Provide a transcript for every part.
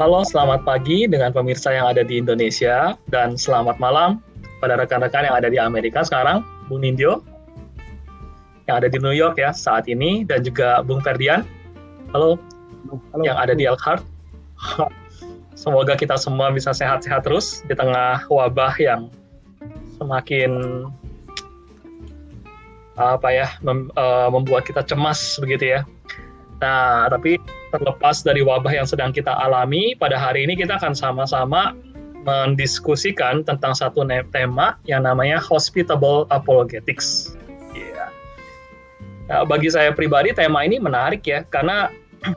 Halo, selamat pagi dengan pemirsa yang ada di Indonesia dan selamat malam pada rekan-rekan yang ada di Amerika sekarang, Bung Nindyo yang ada di New York ya saat ini dan juga Bung Ferdian. Halo. Halo. Yang ada di Elkhart. Semoga kita semua bisa sehat-sehat terus di tengah wabah yang semakin apa ya mem, uh, membuat kita cemas begitu ya. Nah, tapi terlepas dari wabah yang sedang kita alami, pada hari ini kita akan sama-sama mendiskusikan tentang satu tema yang namanya hospitable apologetics. Yeah. Nah, bagi saya pribadi tema ini menarik ya, karena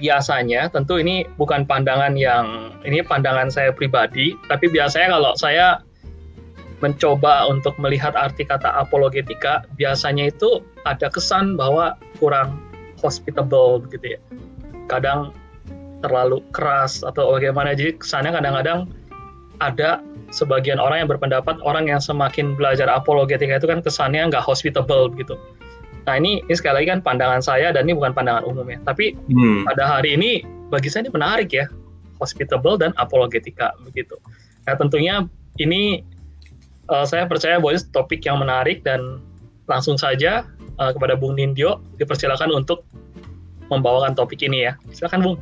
biasanya tentu ini bukan pandangan yang ini pandangan saya pribadi, tapi biasanya kalau saya mencoba untuk melihat arti kata apologetika, biasanya itu ada kesan bahwa kurang hospitable gitu ya. Kadang terlalu keras atau bagaimana. Jadi kesannya kadang-kadang ada sebagian orang yang berpendapat orang yang semakin belajar apologetika itu kan kesannya nggak hospitable gitu. Nah ini, ini sekali lagi kan pandangan saya dan ini bukan pandangan umum ya. Tapi hmm. pada hari ini bagi saya ini menarik ya hospitable dan apologetika begitu. Nah tentunya ini uh, saya percaya bahwa ini topik yang menarik dan langsung saja uh, kepada Bung Nindyo dipersilakan untuk membawakan topik ini ya. Silakan Bung.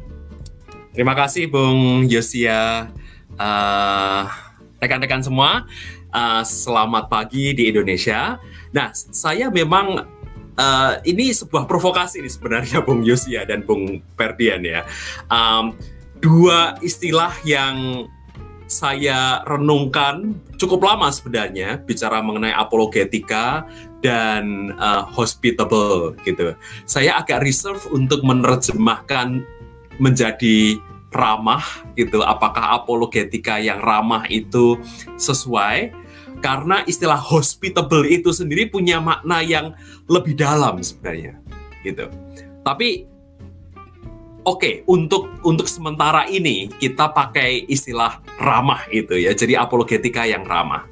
Terima kasih Bung Yosia. Uh, rekan-rekan semua, uh, selamat pagi di Indonesia. Nah, saya memang uh, ini sebuah provokasi nih sebenarnya Bung Yosia dan Bung Perdian ya. Um, dua istilah yang saya renungkan cukup lama sebenarnya bicara mengenai apologetika dan uh, hospitable gitu. Saya agak reserve untuk menerjemahkan menjadi ramah gitu. Apakah apologetika yang ramah itu sesuai? Karena istilah hospitable itu sendiri punya makna yang lebih dalam sebenarnya gitu. Tapi Oke, okay, untuk untuk sementara ini kita pakai istilah ramah itu ya, jadi apologetika yang ramah.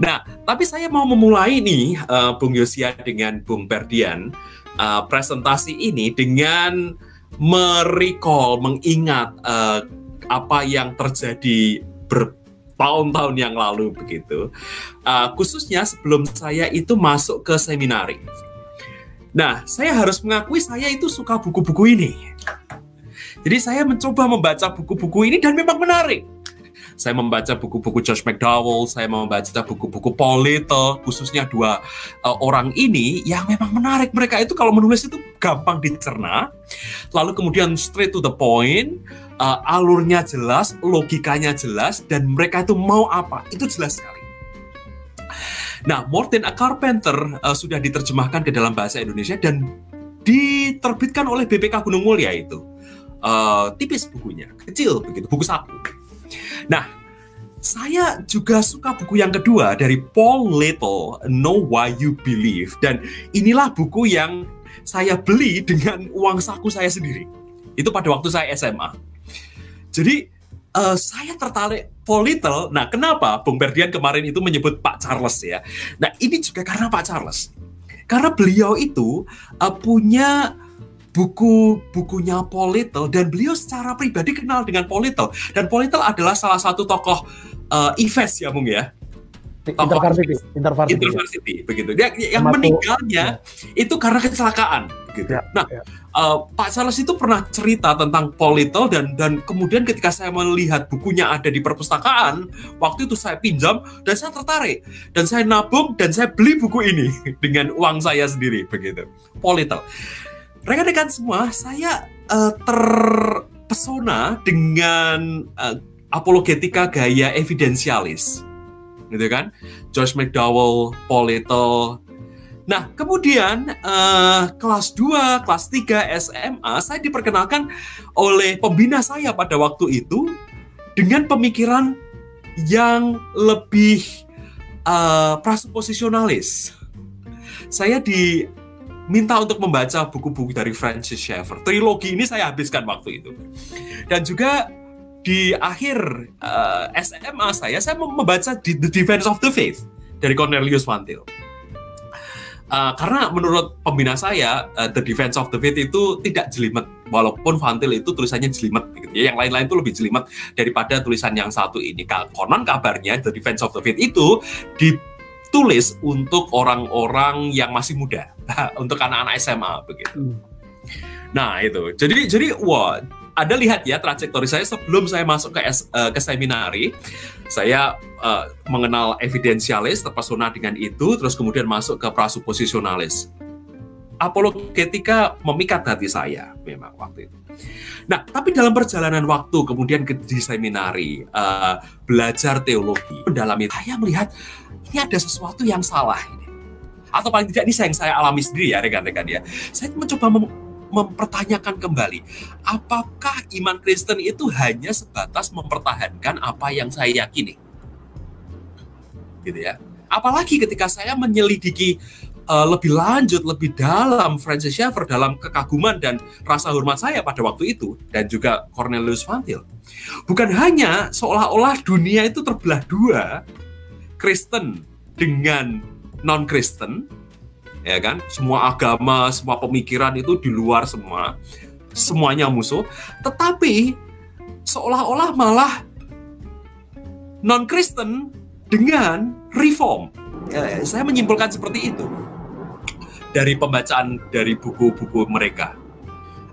Nah, tapi saya mau memulai nih, uh, Bung Yosia dengan Bung Berdian uh, presentasi ini dengan merecall, mengingat uh, apa yang terjadi bertahun-tahun yang lalu begitu. Uh, khususnya sebelum saya itu masuk ke seminari. Nah, saya harus mengakui saya itu suka buku-buku ini jadi saya mencoba membaca buku-buku ini dan memang menarik. Saya membaca buku-buku George McDowell, saya membaca buku-buku Paul Little, khususnya dua uh, orang ini yang memang menarik. Mereka itu kalau menulis itu gampang dicerna, lalu kemudian straight to the point, uh, alurnya jelas, logikanya jelas, dan mereka itu mau apa, itu jelas sekali. Nah, More Than a Carpenter uh, sudah diterjemahkan ke dalam bahasa Indonesia dan diterbitkan oleh BPK Gunung Mulia itu uh, tipis bukunya, kecil begitu, buku saku. Nah, saya juga suka buku yang kedua dari Paul Little, Know Why You Believe. Dan inilah buku yang saya beli dengan uang saku saya sendiri. Itu pada waktu saya SMA. Jadi uh, saya tertarik Paul Little. Nah, kenapa Bung Berdian kemarin itu menyebut Pak Charles ya? Nah, ini juga karena Pak Charles. Karena beliau itu uh, punya buku-bukunya Paul Little dan beliau secara pribadi kenal dengan Paul Little dan Paul Little adalah salah satu tokoh uh, IFES ya Bung ya Intervarsity, Intervarsity, Intervarsity begitu. Dia yang meninggalnya ya. itu karena kecelakaan, gitu. Ya, nah, ya. Uh, Pak Charles itu pernah cerita tentang Paul Little dan dan kemudian ketika saya melihat bukunya ada di perpustakaan, waktu itu saya pinjam dan saya tertarik dan saya nabung dan saya beli buku ini dengan uang saya sendiri, begitu. Paul Little rekan-rekan semua, saya uh, terpesona dengan uh, apologetika gaya evidensialis, gitu kan? George McDowell, Paul Little. Nah, kemudian uh, kelas 2, kelas 3 SMA, saya diperkenalkan oleh pembina saya pada waktu itu dengan pemikiran yang lebih uh, prasuposisionalis. Saya di minta untuk membaca buku-buku dari Francis Schaeffer. Trilogi ini saya habiskan waktu itu. Dan juga di akhir uh, eh, SMA saya, saya membaca The Defense of the Faith dari Cornelius Van Til. Uh, karena menurut pembina saya, uh, The Defense of the Faith itu tidak jelimet walaupun Fantil itu tulisannya jelimet gitu ya yang lain-lain itu lebih jelimet daripada tulisan yang satu ini konon kabarnya The Defense of the Faith itu ditulis untuk orang-orang yang masih muda. Untuk anak-anak SMA begitu. Hmm. nah itu. Jadi jadi wah ada lihat ya trajektori saya sebelum saya masuk ke uh, ke seminari. Saya uh, mengenal evidensialis terpesona dengan itu terus kemudian masuk ke prasuposisionalis. Apologetika memikat hati saya memang waktu itu. Nah, tapi dalam perjalanan waktu kemudian ke di seminari uh, belajar teologi, mendalami saya melihat ini ada sesuatu yang salah. Atau paling tidak ini saya yang saya alami sendiri ya rekan-rekan ya. Saya mencoba mem mempertanyakan kembali, apakah iman Kristen itu hanya sebatas mempertahankan apa yang saya yakini? Gitu ya. Apalagi ketika saya menyelidiki uh, lebih lanjut, lebih dalam Francis Schaeffer dalam kekaguman dan rasa hormat saya pada waktu itu dan juga Cornelius Vantil. Bukan hanya seolah-olah dunia itu terbelah dua, Kristen dengan non-Kristen, ya kan? Semua agama, semua pemikiran itu di luar semua, semuanya musuh. Tetapi seolah-olah malah non-Kristen dengan reform. Ya, saya menyimpulkan seperti itu dari pembacaan dari buku-buku mereka.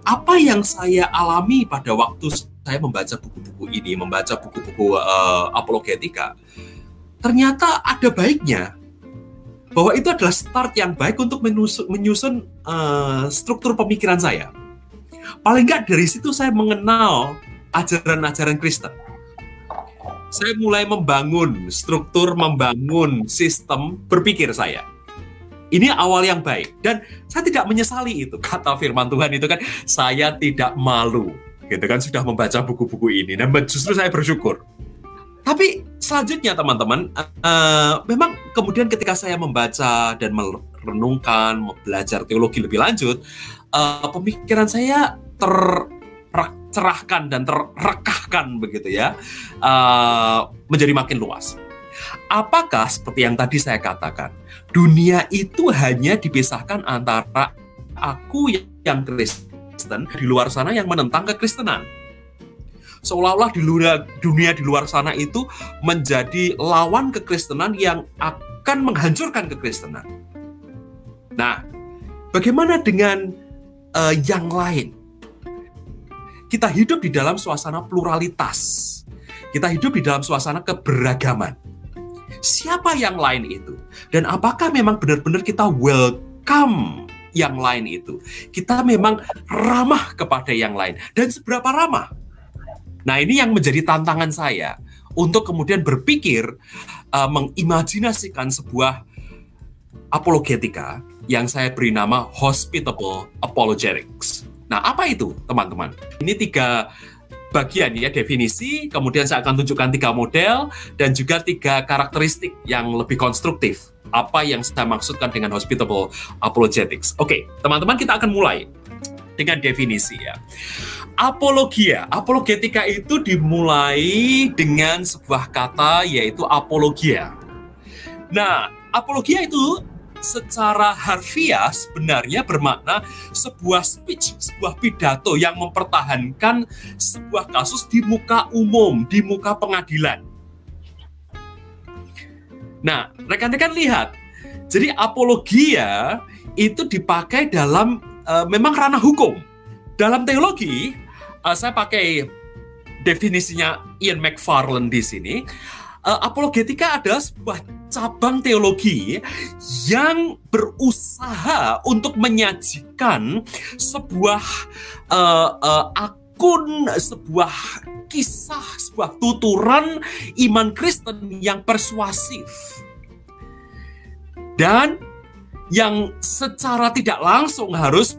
Apa yang saya alami pada waktu saya membaca buku-buku ini, membaca buku-buku uh, apologetika, ternyata ada baiknya bahwa itu adalah start yang baik untuk menyusun, menyusun uh, struktur pemikiran saya. Paling nggak dari situ saya mengenal ajaran-ajaran Kristen. Saya mulai membangun struktur, membangun sistem berpikir saya ini awal yang baik dan saya tidak menyesali itu kata firman Tuhan itu kan saya tidak malu gitu kan sudah membaca buku-buku ini dan justru saya bersyukur. Tapi selanjutnya teman-teman uh, memang kemudian ketika saya membaca dan merenungkan belajar teologi lebih lanjut uh, pemikiran saya tercerahkan dan terrekahkan begitu ya uh, menjadi makin luas. Apakah seperti yang tadi saya katakan, dunia itu hanya dipisahkan antara aku yang Kristen di luar sana yang menentang kekristenan? Seolah-olah di luar dunia di luar sana itu menjadi lawan kekristenan yang akan menghancurkan kekristenan. Nah, bagaimana dengan uh, yang lain? Kita hidup di dalam suasana pluralitas. Kita hidup di dalam suasana keberagaman siapa yang lain itu? Dan apakah memang benar-benar kita welcome yang lain itu? Kita memang ramah kepada yang lain dan seberapa ramah? Nah, ini yang menjadi tantangan saya untuk kemudian berpikir uh, mengimajinasikan sebuah apologetika yang saya beri nama hospitable apologetics. Nah, apa itu, teman-teman? Ini tiga bagian ya definisi, kemudian saya akan tunjukkan tiga model dan juga tiga karakteristik yang lebih konstruktif. Apa yang saya maksudkan dengan hospitable apologetics. Oke, teman-teman kita akan mulai dengan definisi ya. Apologia, apologetika itu dimulai dengan sebuah kata yaitu apologia. Nah, apologia itu secara harfiah sebenarnya bermakna sebuah speech, sebuah pidato yang mempertahankan sebuah kasus di muka umum, di muka pengadilan. Nah, rekan-rekan lihat, jadi apologia itu dipakai dalam uh, memang ranah hukum. Dalam teologi, uh, saya pakai definisinya Ian McFarland di sini uh, apologetika adalah sebuah cabang teologi yang berusaha untuk menyajikan sebuah uh, uh, akun, sebuah kisah, sebuah tuturan iman Kristen yang persuasif. Dan yang secara tidak langsung harus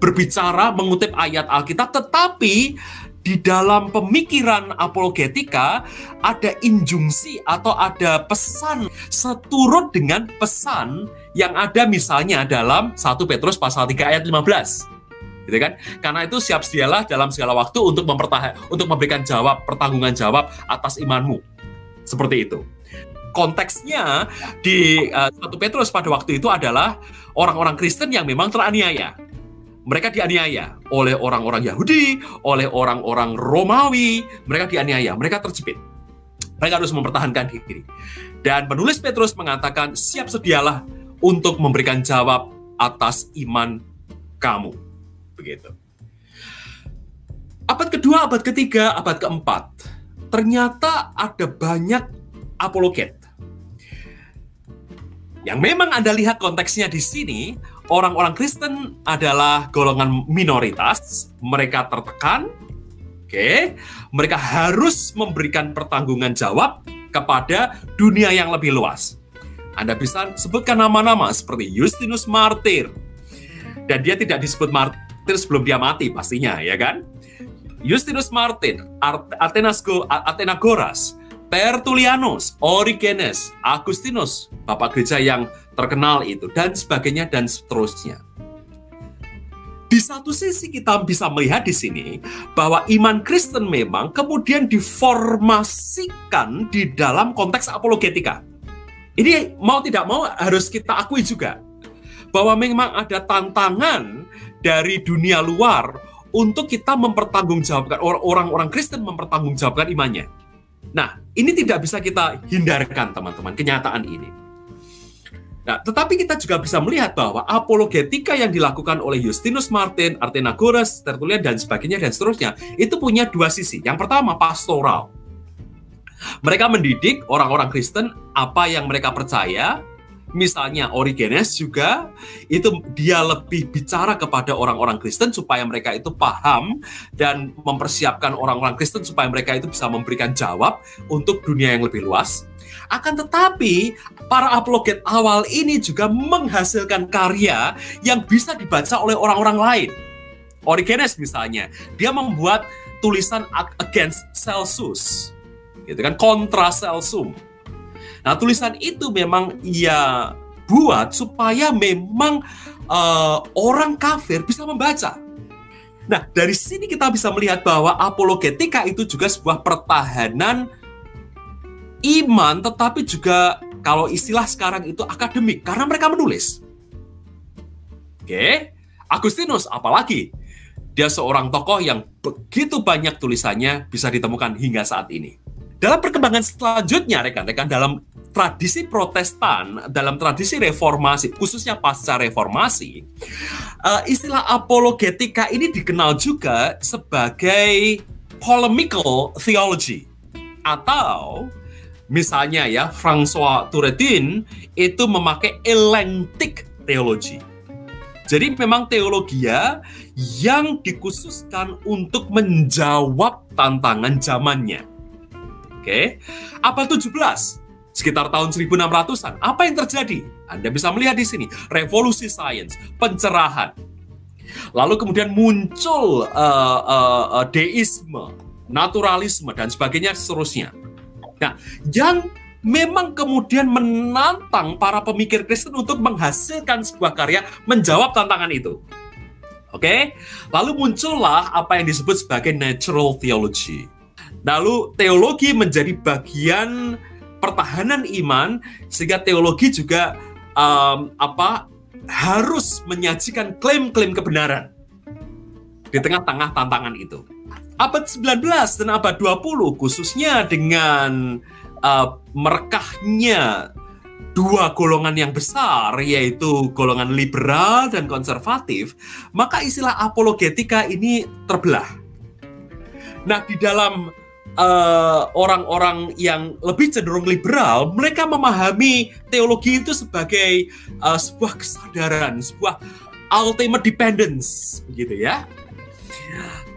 berbicara mengutip ayat Alkitab tetapi di dalam pemikiran apologetika ada injungsi atau ada pesan seturut dengan pesan yang ada misalnya dalam 1 Petrus pasal 3 ayat 15 gitu kan? Karena itu siap sedialah dalam segala waktu untuk untuk memberikan jawab pertanggungan jawab atas imanmu. Seperti itu. Konteksnya di uh, eh, 1 Petrus pada waktu itu adalah orang-orang Kristen yang memang teraniaya mereka dianiaya oleh orang-orang Yahudi, oleh orang-orang Romawi, mereka dianiaya, mereka terjepit. Mereka harus mempertahankan diri. Dan penulis Petrus mengatakan, siap sedialah untuk memberikan jawab atas iman kamu. Begitu. Abad kedua, abad ketiga, abad keempat, ternyata ada banyak apologet. Yang memang Anda lihat konteksnya di sini, orang-orang Kristen adalah golongan minoritas, mereka tertekan, oke, okay? mereka harus memberikan pertanggungan jawab kepada dunia yang lebih luas. Anda bisa sebutkan nama-nama seperti Justinus Martir, dan dia tidak disebut martir sebelum dia mati pastinya, ya kan? Justinus Martir, Athenagoras, Tertullianus, Origenes, Agustinus, bapak gereja yang terkenal itu, dan sebagainya, dan seterusnya. Di satu sisi kita bisa melihat di sini bahwa iman Kristen memang kemudian diformasikan di dalam konteks apologetika. Ini mau tidak mau harus kita akui juga bahwa memang ada tantangan dari dunia luar untuk kita mempertanggungjawabkan orang-orang Kristen mempertanggungjawabkan imannya. Nah, ini tidak bisa kita hindarkan, teman-teman, kenyataan ini. Nah, tetapi kita juga bisa melihat bahwa apologetika yang dilakukan oleh Justinus Martin, Artenagoras, Tertullian, dan sebagainya, dan seterusnya, itu punya dua sisi. Yang pertama, pastoral. Mereka mendidik orang-orang Kristen apa yang mereka percaya, Misalnya Origenes juga itu dia lebih bicara kepada orang-orang Kristen supaya mereka itu paham dan mempersiapkan orang-orang Kristen supaya mereka itu bisa memberikan jawab untuk dunia yang lebih luas. Akan tetapi para apologet awal ini juga menghasilkan karya yang bisa dibaca oleh orang-orang lain. Origenes misalnya, dia membuat tulisan against Celsus, gitu kan, kontra Celsum Nah, tulisan itu memang ia buat supaya memang uh, orang kafir bisa membaca. Nah, dari sini kita bisa melihat bahwa apologetika itu juga sebuah pertahanan iman, tetapi juga kalau istilah sekarang itu akademik, karena mereka menulis. Oke, Agustinus apalagi? Dia seorang tokoh yang begitu banyak tulisannya bisa ditemukan hingga saat ini. Dalam perkembangan selanjutnya, rekan-rekan, dalam tradisi Protestan, dalam tradisi Reformasi, khususnya pasca Reformasi, uh, istilah apologetika ini dikenal juga sebagai polemical theology atau misalnya ya François Touretin itu memakai elentic theology. Jadi memang teologia yang dikhususkan untuk menjawab tantangan zamannya. Oke. Abad 17 sekitar tahun 1600-an. Apa yang terjadi? Anda bisa melihat di sini, revolusi sains, pencerahan. Lalu kemudian muncul uh, uh, uh, deisme, naturalisme dan sebagainya seterusnya. Nah, yang memang kemudian menantang para pemikir Kristen untuk menghasilkan sebuah karya menjawab tantangan itu. Oke, okay? lalu muncullah apa yang disebut sebagai natural theology. Lalu teologi menjadi bagian pertahanan iman sehingga teologi juga um, apa harus menyajikan klaim-klaim kebenaran di tengah-tengah tantangan itu. Abad 19 dan abad 20 khususnya dengan uh, merekahnya dua golongan yang besar yaitu golongan liberal dan konservatif, maka istilah apologetika ini terbelah. Nah, di dalam Eh, orang-orang uh, yang lebih cenderung liberal, mereka memahami teologi itu sebagai uh, sebuah kesadaran, sebuah ultimate dependence, gitu ya,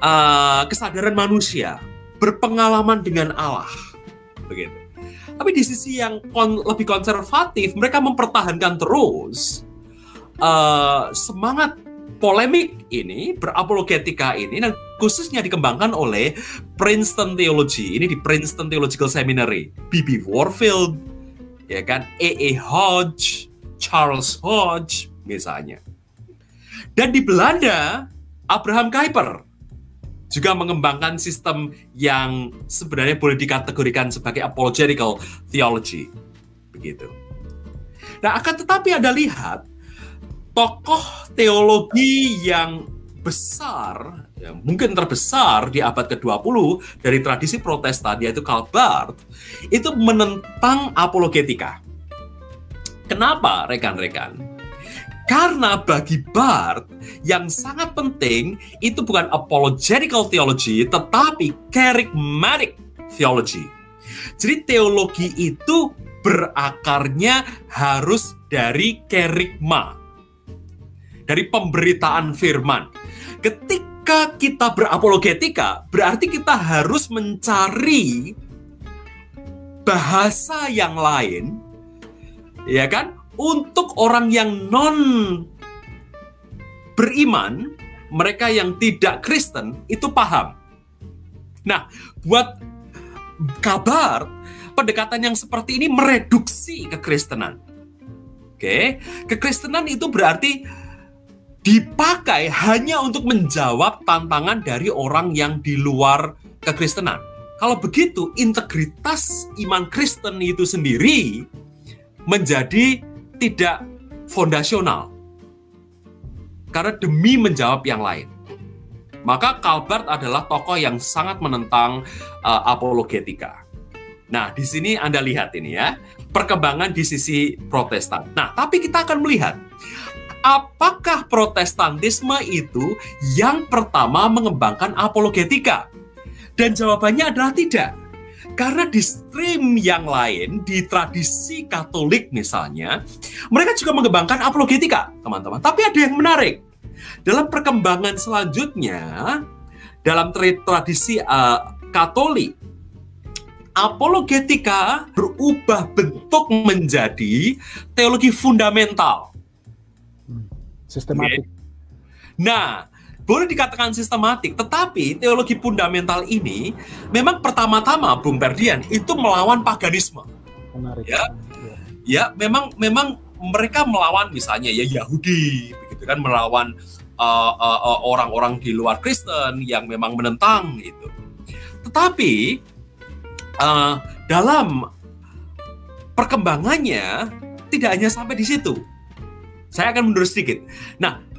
uh, kesadaran manusia berpengalaman dengan Allah, begitu. Tapi di sisi yang kon lebih konservatif, mereka mempertahankan terus uh, semangat polemik ini, berapologetika ini, dan khususnya dikembangkan oleh Princeton Theology. Ini di Princeton Theological Seminary. B.B. Warfield, ya kan, E.E. Hodge, Charles Hodge, misalnya. Dan di Belanda, Abraham Kuyper juga mengembangkan sistem yang sebenarnya boleh dikategorikan sebagai apologetical theology. Begitu. Nah, akan tetapi Anda lihat tokoh teologi yang besar, ya, mungkin terbesar di abad ke-20 dari tradisi Protestan yaitu Karl itu menentang apologetika. Kenapa rekan-rekan? Karena bagi Barth yang sangat penting itu bukan apologetical theology tetapi charismatic theology. Jadi teologi itu berakarnya harus dari kerigma, dari pemberitaan firman. Ketika kita berapologetika, berarti kita harus mencari bahasa yang lain, ya kan, untuk orang yang non beriman, mereka yang tidak Kristen itu paham. Nah, buat kabar pendekatan yang seperti ini mereduksi kekristenan. Oke, kekristenan itu berarti dipakai hanya untuk menjawab tantangan dari orang yang di luar kekristenan. Kalau begitu, integritas iman Kristen itu sendiri menjadi tidak fondasional. Karena demi menjawab yang lain. Maka Calvert adalah tokoh yang sangat menentang uh, apologetika. Nah, di sini Anda lihat ini ya, perkembangan di sisi Protestan. Nah, tapi kita akan melihat apakah Protestantisme itu yang pertama mengembangkan apologetika? Dan jawabannya adalah tidak. Karena di stream yang lain, di tradisi Katolik misalnya, mereka juga mengembangkan apologetika, teman-teman. Tapi ada yang menarik dalam perkembangan selanjutnya, dalam tradisi uh, Katolik, apologetika berubah bentuk menjadi teologi fundamental. Hmm, sistematik. Nah, boleh dikatakan sistematik, tetapi teologi fundamental ini memang pertama-tama Bung Perdian itu melawan paganisme. Menarik. Ya, ya memang memang mereka melawan misalnya ya Yahudi, begitu kan melawan uh, uh, uh, orang-orang di luar Kristen yang memang menentang itu. Tetapi uh, dalam perkembangannya tidak hanya sampai di situ. Saya akan mundur sedikit. Nah,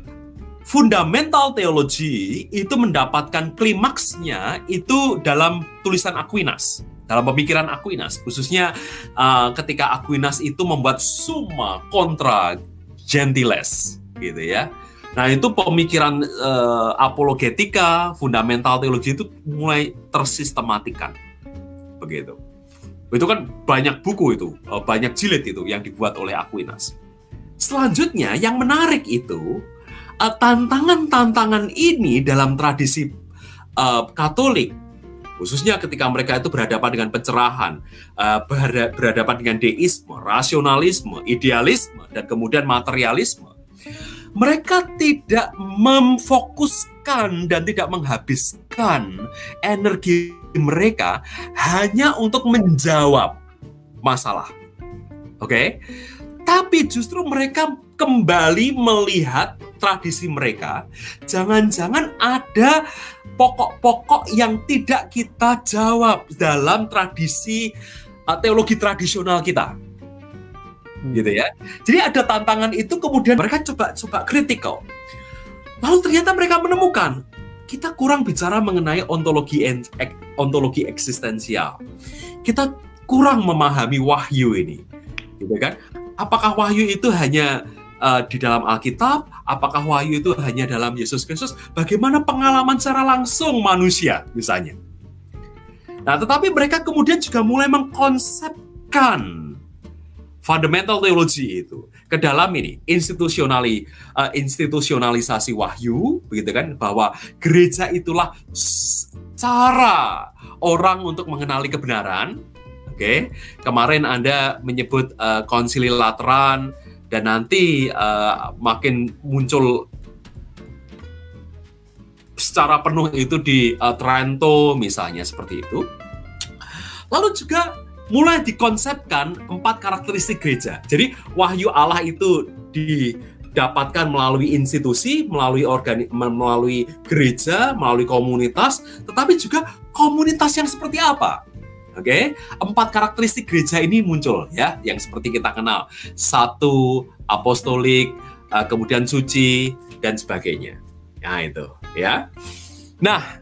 fundamental teologi itu mendapatkan klimaksnya itu dalam tulisan Aquinas, dalam pemikiran Aquinas, khususnya uh, ketika Aquinas itu membuat Summa contra Gentiles, gitu ya. Nah itu pemikiran uh, apologetika, fundamental teologi itu mulai tersistematikan, begitu. Itu kan banyak buku itu, uh, banyak jilid itu yang dibuat oleh Aquinas. Selanjutnya yang menarik itu uh, tantangan-tantangan ini dalam tradisi uh, Katolik, khususnya ketika mereka itu berhadapan dengan pencerahan, uh, berhadapan dengan deisme, rasionalisme, idealisme, dan kemudian materialisme mereka tidak memfokuskan dan tidak menghabiskan energi mereka hanya untuk menjawab masalah. Oke. Okay? Tapi justru mereka kembali melihat tradisi mereka, jangan-jangan ada pokok-pokok yang tidak kita jawab dalam tradisi uh, teologi tradisional kita gitu ya. Jadi ada tantangan itu kemudian mereka coba coba kritikal. Lalu ternyata mereka menemukan kita kurang bicara mengenai ontologi ontologi eksistensial. Kita kurang memahami wahyu ini. Gitu kan? Apakah wahyu itu hanya uh, di dalam Alkitab? Apakah wahyu itu hanya dalam Yesus Kristus? Bagaimana pengalaman secara langsung manusia misalnya? Nah, tetapi mereka kemudian juga mulai mengkonsepkan fundamental theology itu ke dalam ini institusionali uh, institusionalisasi wahyu begitu kan bahwa gereja itulah cara orang untuk mengenali kebenaran oke okay? kemarin anda menyebut uh, konsili Lateran dan nanti uh, makin muncul secara penuh itu di uh, Trento misalnya seperti itu lalu juga mulai dikonsepkan empat karakteristik gereja. Jadi wahyu Allah itu didapatkan melalui institusi, melalui organi melalui gereja, melalui komunitas, tetapi juga komunitas yang seperti apa? Oke, okay? empat karakteristik gereja ini muncul ya, yang seperti kita kenal. Satu, apostolik, eh, kemudian suci, dan sebagainya. Nah, itu ya. Nah,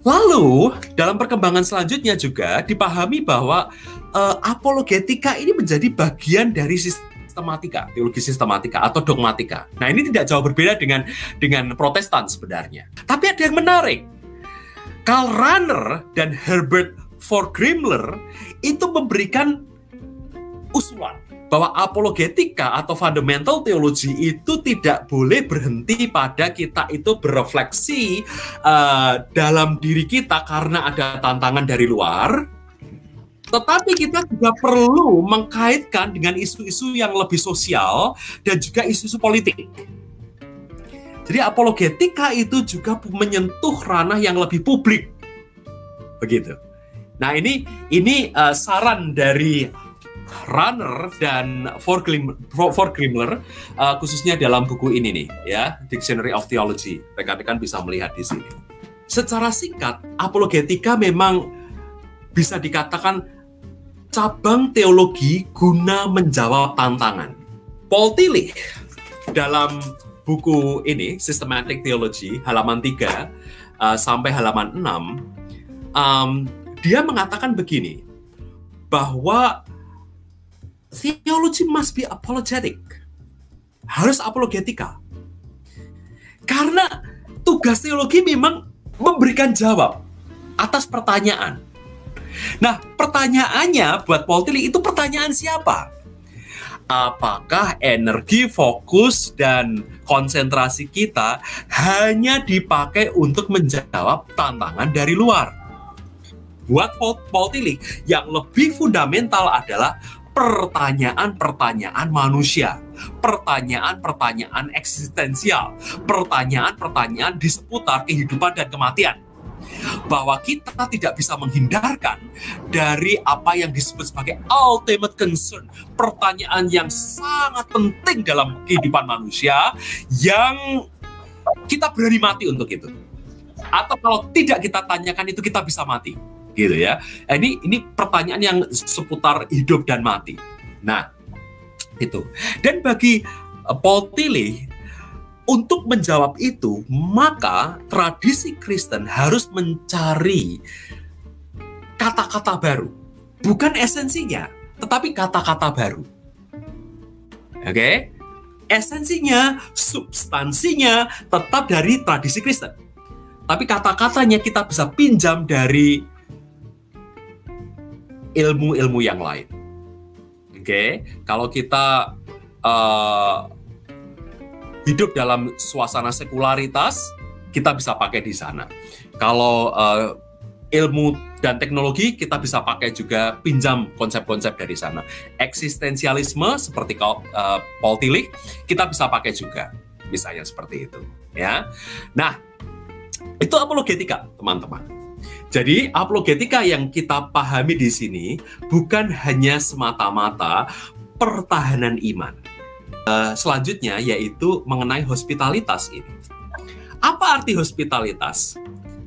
lalu dalam perkembangan selanjutnya juga dipahami bahwa uh, apologetika ini menjadi bagian dari sistematika, teologi sistematika atau dogmatika. Nah, ini tidak jauh berbeda dengan dengan Protestan sebenarnya. Tapi ada yang menarik. Karl Rahner dan Herbert Forgrimler itu memberikan usulan bahwa apologetika atau fundamental theology itu tidak boleh berhenti pada kita itu berefleksi uh, dalam diri kita karena ada tantangan dari luar, tetapi kita juga perlu mengkaitkan dengan isu-isu yang lebih sosial dan juga isu-isu politik. Jadi apologetika itu juga menyentuh ranah yang lebih publik. Begitu. Nah, ini ini uh, saran dari Runner dan Forgrimler uh, khususnya dalam buku ini nih ya Dictionary of Theology rekan-rekan bisa melihat di sini. Secara singkat, apologetika memang bisa dikatakan cabang teologi guna menjawab tantangan. Paul Tillich dalam buku ini Systematic Theology halaman 3 uh, sampai halaman 6 um, dia mengatakan begini bahwa theology must be apologetic. Harus apologetika. Karena tugas teologi memang memberikan jawab atas pertanyaan. Nah, pertanyaannya buat Paul Tillich itu pertanyaan siapa? Apakah energi, fokus, dan konsentrasi kita hanya dipakai untuk menjawab tantangan dari luar? Buat Paul yang lebih fundamental adalah pertanyaan-pertanyaan manusia, pertanyaan-pertanyaan eksistensial, pertanyaan-pertanyaan di seputar kehidupan dan kematian. Bahwa kita tidak bisa menghindarkan dari apa yang disebut sebagai ultimate concern, pertanyaan yang sangat penting dalam kehidupan manusia yang kita berani mati untuk itu. Atau kalau tidak kita tanyakan itu kita bisa mati gitu ya. Nah, ini ini pertanyaan yang seputar hidup dan mati. Nah, itu. Dan bagi uh, Paul Tillich untuk menjawab itu, maka tradisi Kristen harus mencari kata-kata baru. Bukan esensinya, tetapi kata-kata baru. Oke? Okay? Esensinya, substansinya tetap dari tradisi Kristen. Tapi kata-katanya kita bisa pinjam dari ilmu-ilmu yang lain. Oke, okay? kalau kita uh, hidup dalam suasana sekularitas, kita bisa pakai di sana. Kalau uh, ilmu dan teknologi kita bisa pakai juga pinjam konsep-konsep dari sana. Eksistensialisme seperti uh, Paul Tillich kita bisa pakai juga, misalnya seperti itu. Ya, nah itu apologetika teman-teman. Jadi apologetika yang kita pahami di sini bukan hanya semata-mata pertahanan iman. Uh, selanjutnya yaitu mengenai hospitalitas ini. Apa arti hospitalitas?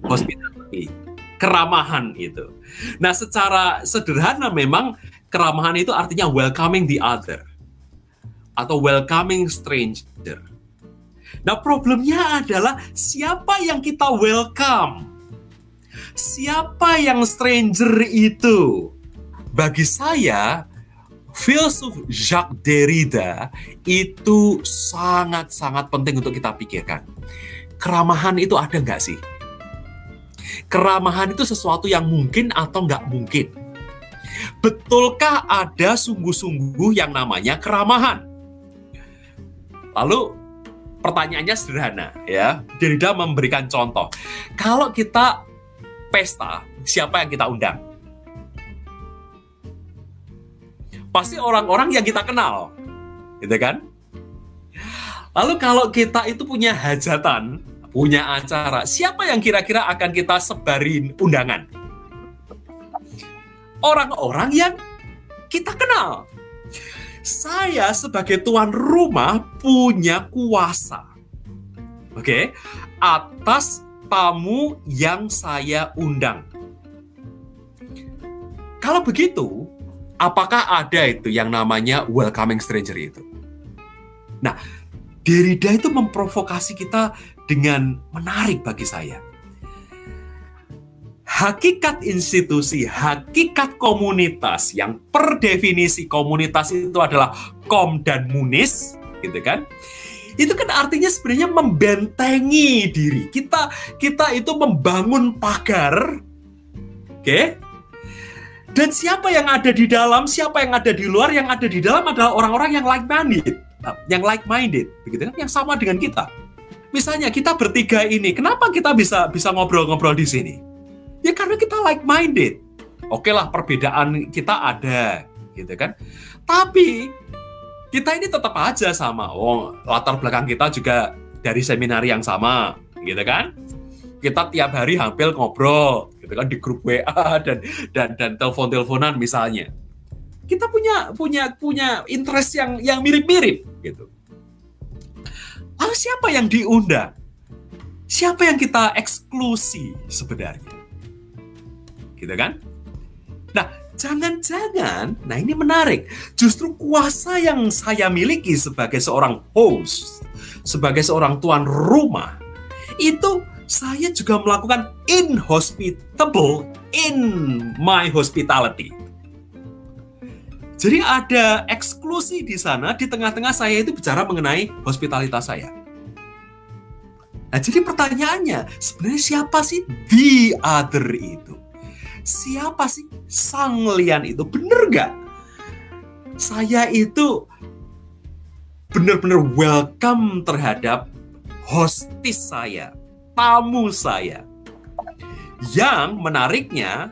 Hospitality, keramahan itu. Nah, secara sederhana memang keramahan itu artinya welcoming the other atau welcoming stranger. Nah, problemnya adalah siapa yang kita welcome? Siapa yang stranger itu? Bagi saya, filsuf Jacques Derrida itu sangat-sangat penting untuk kita pikirkan. Keramahan itu ada nggak sih? Keramahan itu sesuatu yang mungkin atau nggak mungkin? Betulkah ada sungguh-sungguh yang namanya keramahan? Lalu pertanyaannya sederhana ya. Derrida memberikan contoh. Kalau kita pesta, siapa yang kita undang? Pasti orang-orang yang kita kenal, gitu kan? Lalu kalau kita itu punya hajatan, punya acara, siapa yang kira-kira akan kita sebarin undangan? Orang-orang yang kita kenal. Saya sebagai tuan rumah punya kuasa. Oke, okay? atas tamu yang saya undang. Kalau begitu, apakah ada itu yang namanya welcoming stranger itu? Nah, Derrida itu memprovokasi kita dengan menarik bagi saya. Hakikat institusi, hakikat komunitas yang per definisi komunitas itu adalah kom dan munis, gitu kan? Itu kan artinya sebenarnya membentengi diri. Kita kita itu membangun pagar, oke? Okay? Dan siapa yang ada di dalam, siapa yang ada di luar, yang ada di dalam adalah orang-orang yang like-minded, yang like-minded, begitu kan? Yang sama dengan kita. Misalnya kita bertiga ini, kenapa kita bisa bisa ngobrol-ngobrol di sini? Ya karena kita like minded. Oke lah perbedaan kita ada, gitu kan. Tapi kita ini tetap aja sama. Oh, latar belakang kita juga dari seminar yang sama, gitu kan. Kita tiap hari hampir ngobrol, gitu kan di grup WA dan dan dan telepon-teleponan misalnya. Kita punya punya punya interest yang yang mirip-mirip, gitu. Lalu siapa yang diundang? Siapa yang kita eksklusi sebenarnya? gitu kan? Nah, jangan-jangan, nah ini menarik, justru kuasa yang saya miliki sebagai seorang host, sebagai seorang tuan rumah, itu saya juga melakukan inhospitable in my hospitality. Jadi ada eksklusi di sana, di tengah-tengah saya itu bicara mengenai hospitalitas saya. Nah, jadi pertanyaannya, sebenarnya siapa sih the other itu? Siapa sih sang lian itu? Bener gak? Saya itu benar-benar welcome terhadap hostis saya, tamu saya. Yang menariknya,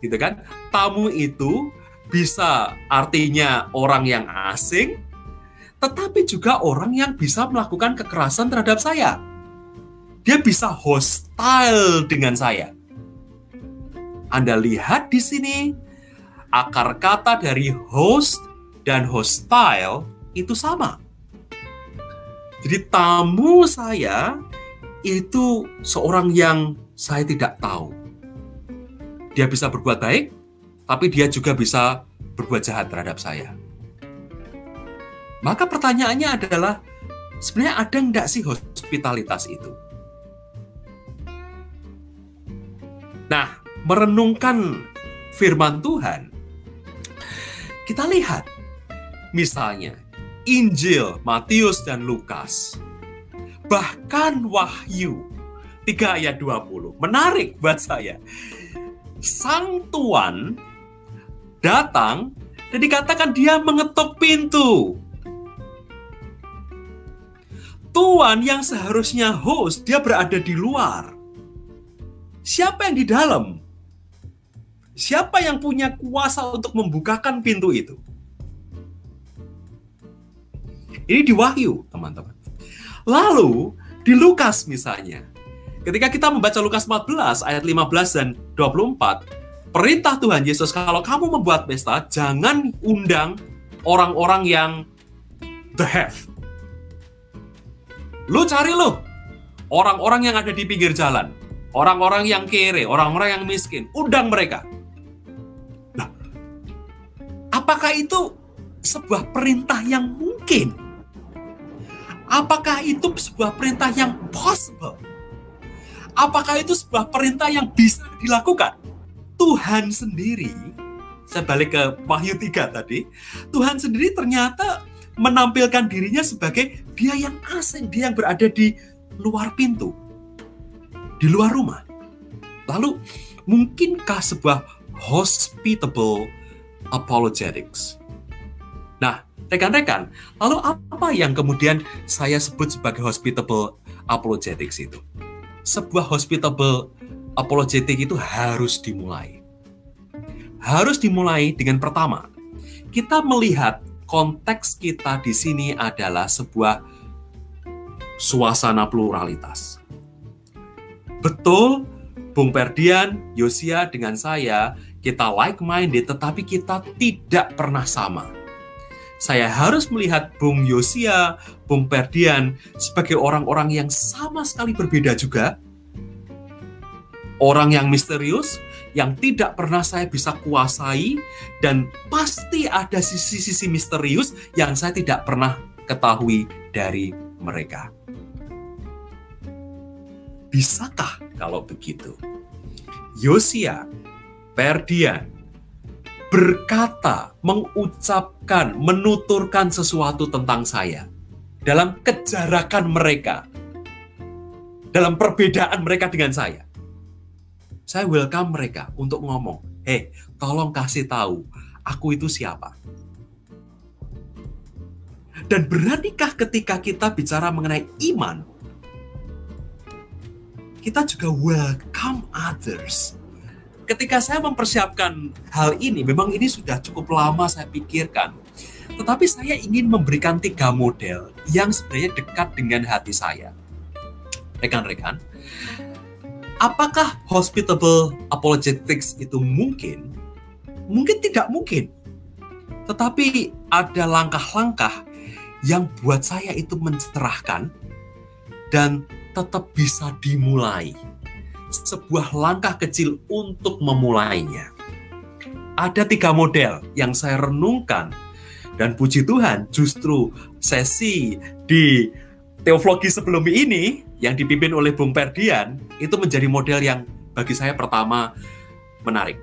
gitu kan, tamu itu bisa artinya orang yang asing, tetapi juga orang yang bisa melakukan kekerasan terhadap saya. Dia bisa hostile dengan saya. Anda lihat di sini, akar kata dari host dan hostile itu sama. Jadi tamu saya itu seorang yang saya tidak tahu. Dia bisa berbuat baik, tapi dia juga bisa berbuat jahat terhadap saya. Maka pertanyaannya adalah, sebenarnya ada enggak sih hospitalitas itu? Nah, merenungkan firman Tuhan, kita lihat misalnya Injil Matius dan Lukas, bahkan Wahyu 3 ayat 20. Menarik buat saya. Sang tuan datang dan dikatakan dia mengetuk pintu. Tuan yang seharusnya host, dia berada di luar. Siapa yang di dalam? Siapa yang punya kuasa untuk membukakan pintu itu? Ini di Wahyu, teman-teman. Lalu, di Lukas misalnya, ketika kita membaca Lukas 14 ayat 15 dan 24, perintah Tuhan Yesus kalau kamu membuat pesta, jangan undang orang-orang yang the have. Lu cari lu orang-orang yang ada di pinggir jalan, orang-orang yang kere, orang-orang yang miskin, undang mereka. Apakah itu sebuah perintah yang mungkin? Apakah itu sebuah perintah yang possible? Apakah itu sebuah perintah yang bisa dilakukan? Tuhan sendiri, saya balik ke Wahyu 3 tadi, Tuhan sendiri ternyata menampilkan dirinya sebagai dia yang asing, dia yang berada di luar pintu, di luar rumah. Lalu, mungkinkah sebuah hospitable apologetics. Nah, rekan-rekan, lalu apa yang kemudian saya sebut sebagai hospitable apologetics itu? Sebuah hospitable apologetic itu harus dimulai. Harus dimulai dengan pertama, kita melihat konteks kita di sini adalah sebuah suasana pluralitas. Betul, Bung Perdian, Yosia dengan saya kita like-minded, tetapi kita tidak pernah sama. Saya harus melihat Bung Yosia, Bung Perdian sebagai orang-orang yang sama sekali berbeda juga. Orang yang misterius, yang tidak pernah saya bisa kuasai, dan pasti ada sisi-sisi misterius yang saya tidak pernah ketahui dari mereka. Bisakah kalau begitu? Yosia, Perdian, berkata, mengucapkan, menuturkan sesuatu tentang saya dalam kejarakan mereka, dalam perbedaan mereka dengan saya. Saya welcome mereka untuk ngomong, "Hei, tolong kasih tahu aku itu siapa." Dan beranikah ketika kita bicara mengenai iman, kita juga welcome others. Ketika saya mempersiapkan hal ini, memang ini sudah cukup lama saya pikirkan. Tetapi saya ingin memberikan tiga model yang sebenarnya dekat dengan hati saya. Rekan-rekan, apakah hospitable apologetics itu mungkin? Mungkin tidak mungkin. Tetapi ada langkah-langkah yang buat saya itu mencerahkan dan tetap bisa dimulai. Sebuah langkah kecil untuk memulainya. Ada tiga model yang saya renungkan dan puji Tuhan justru sesi di teologi sebelum ini yang dipimpin oleh Bung Perdian itu menjadi model yang bagi saya pertama menarik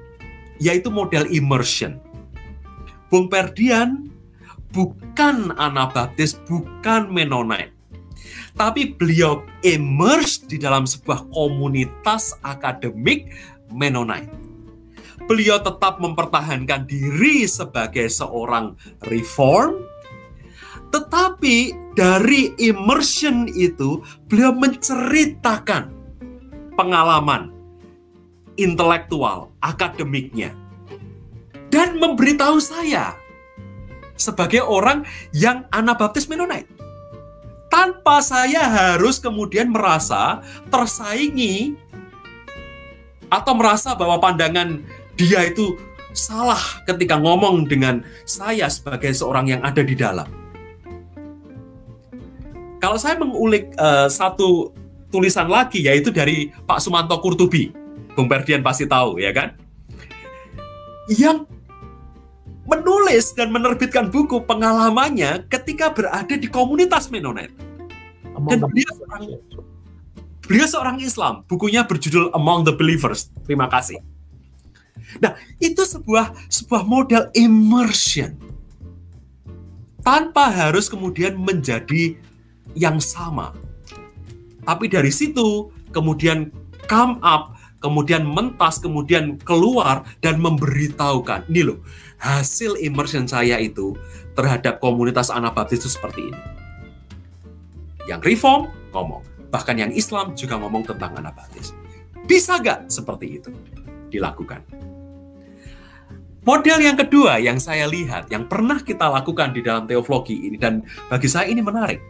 yaitu model immersion. Bung Perdian bukan Anabaptis, bukan Mennonite. Tapi beliau immerse di dalam sebuah komunitas akademik Mennonite. Beliau tetap mempertahankan diri sebagai seorang reform, tetapi dari immersion itu beliau menceritakan pengalaman intelektual akademiknya dan memberitahu saya sebagai orang yang Anabaptis Mennonite. Tanpa saya harus kemudian merasa tersaingi atau merasa bahwa pandangan dia itu salah ketika ngomong dengan saya sebagai seorang yang ada di dalam. Kalau saya mengulik uh, satu tulisan lagi yaitu dari Pak Sumanto Kurtubi, Bung pasti tahu ya kan, yang menulis dan menerbitkan buku pengalamannya ketika berada di komunitas Mennonite. Dan beliau seorang, beliau seorang Islam. Bukunya berjudul Among the Believers. Terima kasih. Nah, itu sebuah sebuah model immersion. Tanpa harus kemudian menjadi yang sama. Tapi dari situ kemudian come up, kemudian mentas, kemudian keluar dan memberitahukan. Ini loh, hasil immersion saya itu terhadap komunitas Anabaptis itu seperti ini. Yang reform ngomong, bahkan yang Islam juga ngomong tentang Anabaptis. Bisa gak seperti itu dilakukan? Model yang kedua yang saya lihat, yang pernah kita lakukan di dalam teologi ini, dan bagi saya ini menarik.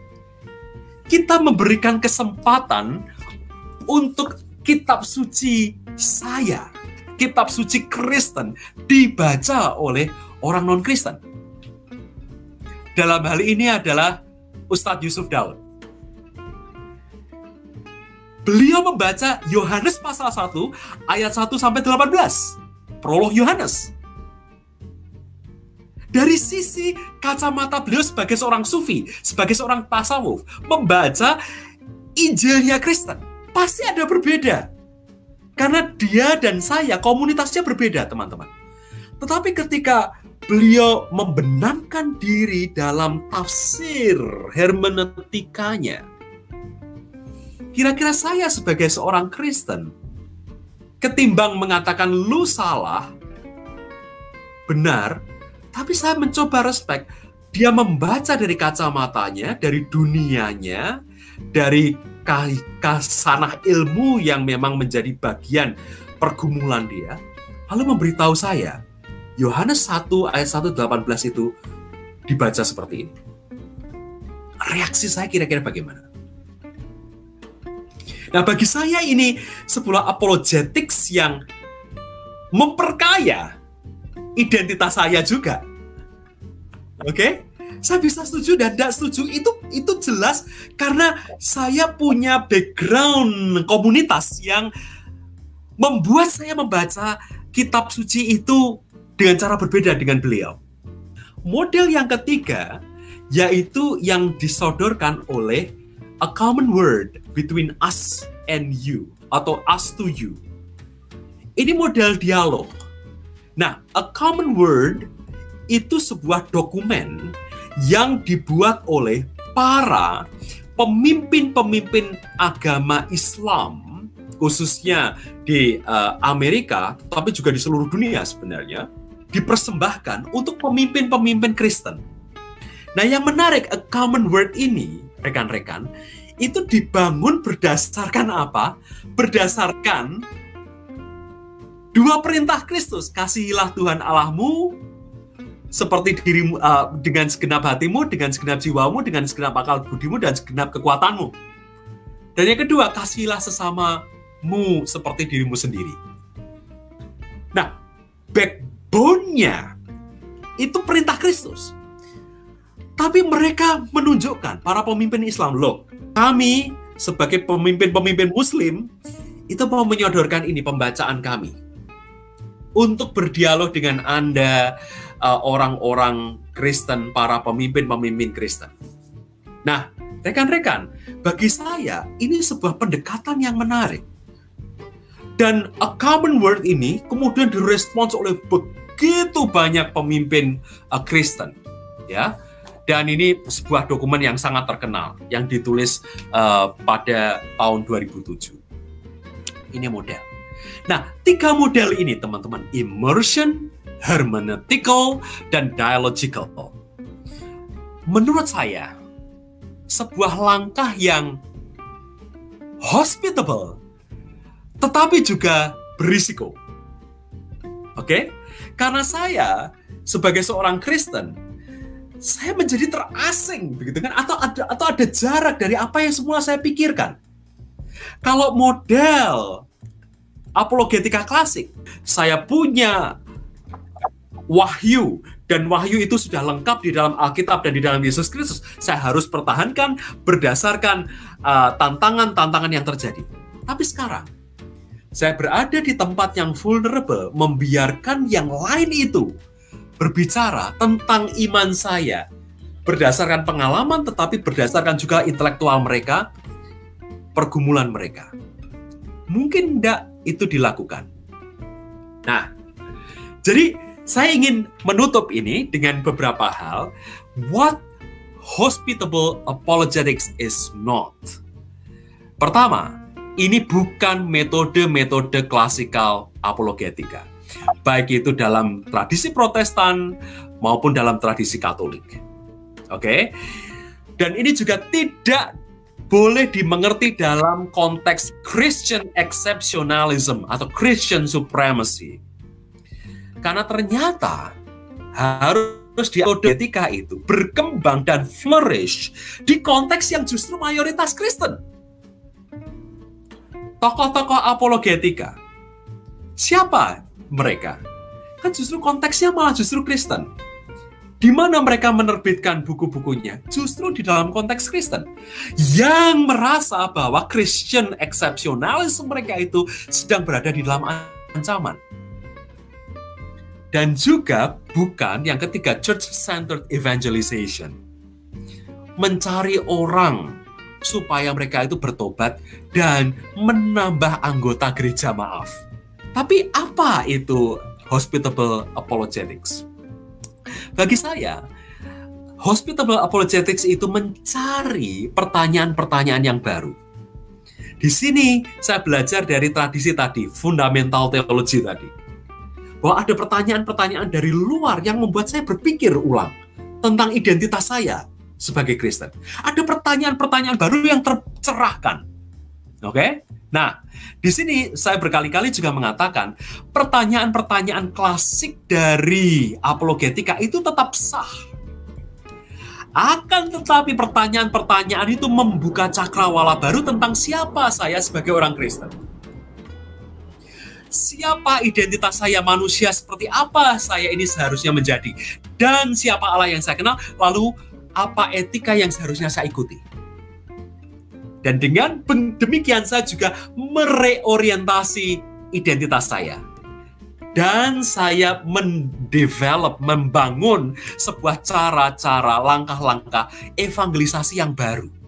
Kita memberikan kesempatan untuk kitab suci saya kitab suci Kristen dibaca oleh orang non-Kristen. Dalam hal ini adalah Ustadz Yusuf Daud. Beliau membaca Yohanes pasal 1 ayat 1 sampai 18. Prolog Yohanes. Dari sisi kacamata beliau sebagai seorang sufi, sebagai seorang tasawuf, membaca Injilnya Kristen, pasti ada berbeda karena dia dan saya komunitasnya berbeda, teman-teman. Tetapi ketika beliau membenamkan diri dalam tafsir hermeneutikanya, kira-kira saya sebagai seorang Kristen, ketimbang mengatakan lu salah, benar, tapi saya mencoba respect. Dia membaca dari kacamatanya, dari dunianya, dari kasanah ilmu yang memang menjadi bagian pergumulan dia, lalu memberitahu saya, Yohanes 1 ayat 1:18 itu dibaca seperti ini. Reaksi saya kira-kira bagaimana? Nah, bagi saya ini sebuah apologetics yang memperkaya identitas saya juga. Oke? Okay? Saya bisa setuju dan tidak setuju itu itu jelas karena saya punya background komunitas yang membuat saya membaca kitab suci itu dengan cara berbeda dengan beliau. Model yang ketiga yaitu yang disodorkan oleh a common word between us and you atau us to you. Ini model dialog. Nah, a common word itu sebuah dokumen yang dibuat oleh para pemimpin-pemimpin agama Islam khususnya di uh, Amerika tapi juga di seluruh dunia sebenarnya dipersembahkan untuk pemimpin-pemimpin Kristen. Nah, yang menarik a common word ini, rekan-rekan, itu dibangun berdasarkan apa? Berdasarkan dua perintah Kristus, kasihilah Tuhan Allahmu seperti dirimu uh, dengan segenap hatimu, dengan segenap jiwamu, dengan segenap akal budimu dan segenap kekuatanmu. Dan yang kedua, kasihilah sesamamu seperti dirimu sendiri. Nah, backbone-nya itu perintah Kristus. Tapi mereka menunjukkan para pemimpin Islam, loh, kami sebagai pemimpin-pemimpin Muslim itu mau menyodorkan ini pembacaan kami untuk berdialog dengan Anda uh, orang-orang Kristen, para pemimpin-pemimpin Kristen. Nah, rekan-rekan, bagi saya ini sebuah pendekatan yang menarik. Dan a common word ini kemudian direspons oleh begitu banyak pemimpin uh, Kristen, ya. Dan ini sebuah dokumen yang sangat terkenal yang ditulis uh, pada tahun 2007. Ini model. Nah, tiga model ini teman-teman, immersion, hermeneutical, dan dialogical. Menurut saya, sebuah langkah yang hospitable, tetapi juga berisiko. Oke? Karena saya sebagai seorang Kristen, saya menjadi terasing begitu kan atau ada atau ada jarak dari apa yang semua saya pikirkan. Kalau model apologetika klasik, saya punya wahyu dan wahyu itu sudah lengkap di dalam Alkitab dan di dalam Yesus Kristus. Saya harus pertahankan berdasarkan uh, tantangan-tantangan uh, yang terjadi. Tapi sekarang saya berada di tempat yang vulnerable, membiarkan yang lain itu berbicara tentang iman saya berdasarkan pengalaman tetapi berdasarkan juga intelektual mereka, pergumulan mereka. Mungkin tidak itu dilakukan. Nah, jadi saya ingin menutup ini dengan beberapa hal. What hospitable apologetics is not. Pertama, ini bukan metode-metode klasikal apologetika. Baik itu dalam tradisi Protestan maupun dalam tradisi Katolik. Oke. Okay? Dan ini juga tidak boleh dimengerti dalam konteks Christian exceptionalism atau Christian supremacy karena ternyata harus di etika itu berkembang dan flourish di konteks yang justru mayoritas Kristen. Tokoh-tokoh apologetika. Siapa mereka? Kan justru konteksnya malah justru Kristen. Di mana mereka menerbitkan buku-bukunya? Justru di dalam konteks Kristen. Yang merasa bahwa Christian exceptionalism mereka itu sedang berada di dalam ancaman dan juga bukan yang ketiga church-centered evangelization. Mencari orang supaya mereka itu bertobat dan menambah anggota gereja maaf. Tapi apa itu hospitable apologetics? Bagi saya, hospitable apologetics itu mencari pertanyaan-pertanyaan yang baru. Di sini saya belajar dari tradisi tadi, fundamental teologi tadi bahwa ada pertanyaan-pertanyaan dari luar yang membuat saya berpikir ulang tentang identitas saya sebagai Kristen. Ada pertanyaan-pertanyaan baru yang tercerahkan. Oke? Okay? Nah, di sini saya berkali-kali juga mengatakan pertanyaan-pertanyaan klasik dari apologetika itu tetap sah. Akan tetapi pertanyaan-pertanyaan itu membuka cakrawala baru tentang siapa saya sebagai orang Kristen siapa identitas saya manusia seperti apa saya ini seharusnya menjadi? Dan siapa Allah yang saya kenal? Lalu apa etika yang seharusnya saya ikuti? Dan dengan demikian saya juga mereorientasi identitas saya. Dan saya mendevelop, membangun sebuah cara-cara, langkah-langkah evangelisasi yang baru.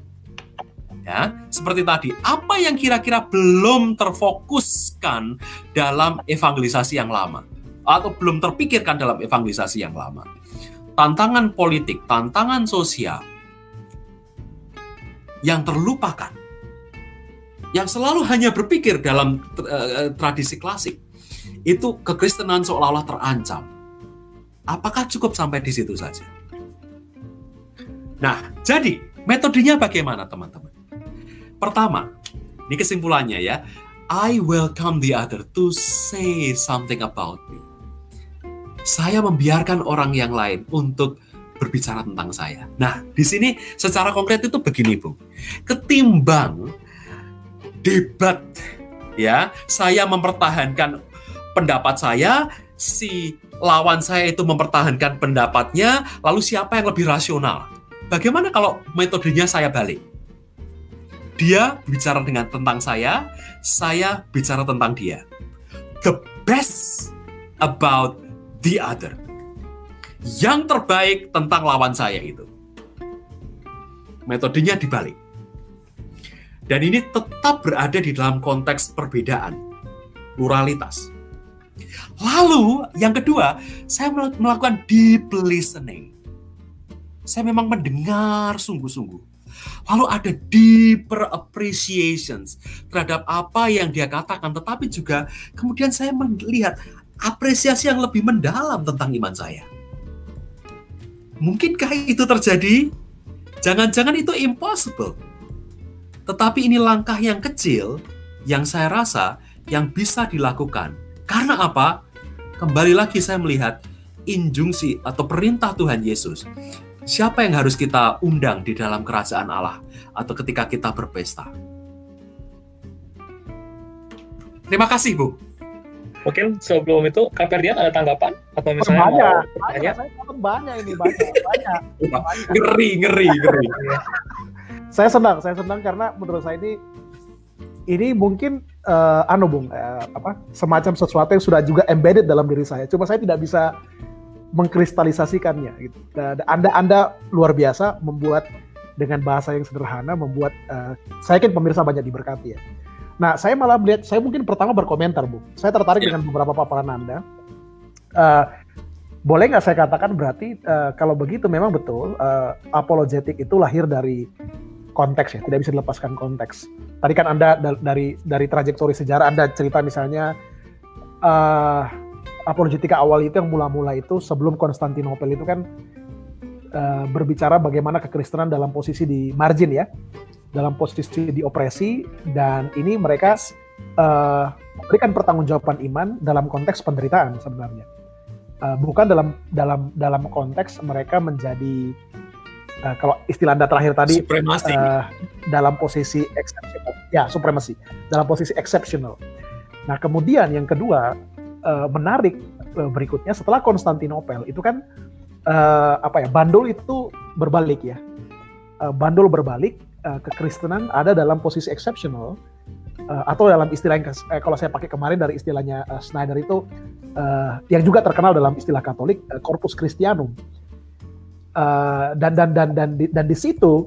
Ya, seperti tadi, apa yang kira-kira belum terfokuskan dalam evangelisasi yang lama atau belum terpikirkan dalam evangelisasi yang lama? Tantangan politik, tantangan sosial yang terlupakan. Yang selalu hanya berpikir dalam uh, tradisi klasik. Itu kekristenan seolah-olah terancam. Apakah cukup sampai di situ saja? Nah, jadi metodenya bagaimana teman-teman? Pertama, ini kesimpulannya ya. I welcome the other to say something about me. Saya membiarkan orang yang lain untuk berbicara tentang saya. Nah, di sini secara konkret itu begini, Bu. Ketimbang debat ya, saya mempertahankan pendapat saya, si lawan saya itu mempertahankan pendapatnya, lalu siapa yang lebih rasional? Bagaimana kalau metodenya saya balik? Dia bicara dengan tentang saya, saya bicara tentang dia. The best about the other. Yang terbaik tentang lawan saya itu. Metodenya dibalik. Dan ini tetap berada di dalam konteks perbedaan, pluralitas. Lalu yang kedua, saya melakukan deep listening. Saya memang mendengar sungguh-sungguh Lalu ada deeper appreciations terhadap apa yang dia katakan, tetapi juga kemudian saya melihat apresiasi yang lebih mendalam tentang iman saya. Mungkinkah itu terjadi? Jangan-jangan itu impossible. Tetapi ini langkah yang kecil yang saya rasa yang bisa dilakukan. Karena apa? Kembali lagi saya melihat injungsi atau perintah Tuhan Yesus Siapa yang harus kita undang di dalam kerajaan Allah atau ketika kita berpesta? Terima kasih, Bu. Mungkin sebelum itu, Kak Ferdian ada tanggapan atau misalnya banyak, mau banyak, banyak, banyak ini banyak, banyak, banyak. Ngeri, ngeri, ngeri. saya senang, saya senang karena menurut saya ini ini mungkin uh, anu bung uh, apa semacam sesuatu yang sudah juga embedded dalam diri saya. Cuma saya tidak bisa mengkristalisasikannya gitu. Dan anda Anda luar biasa membuat dengan bahasa yang sederhana membuat uh, saya yakin pemirsa banyak diberkati ya. Nah, saya malah melihat saya mungkin pertama berkomentar, Bu. Saya tertarik yeah. dengan beberapa paparan Anda. Uh, boleh nggak saya katakan berarti uh, kalau begitu memang betul uh, apologetik itu lahir dari konteks ya, tidak bisa dilepaskan konteks. Tadi kan Anda dari dari trajektori sejarah Anda cerita misalnya uh, apologetika awal itu yang mula-mula itu sebelum Konstantinopel itu kan uh, berbicara bagaimana kekristenan dalam posisi di margin ya, dalam posisi di opresi dan ini mereka uh, berikan pertanggungjawaban iman dalam konteks penderitaan sebenarnya, uh, bukan dalam dalam dalam konteks mereka menjadi uh, kalau istilah anda terakhir tadi uh, dalam posisi exceptional, ya supremasi. Dalam posisi exceptional. Nah kemudian yang kedua uh, menarik uh, berikutnya setelah Konstantinopel. Itu kan uh, apa ya bandul itu berbalik ya. Uh, bandul berbalik uh, kekristenan ada dalam posisi exceptional uh, atau dalam istilah yang uh, kalau saya pakai kemarin dari istilahnya uh, Snyder itu uh, yang juga terkenal dalam istilah Katolik uh, Corpus Christianum. Uh, dan dan dan dan di, dan di situ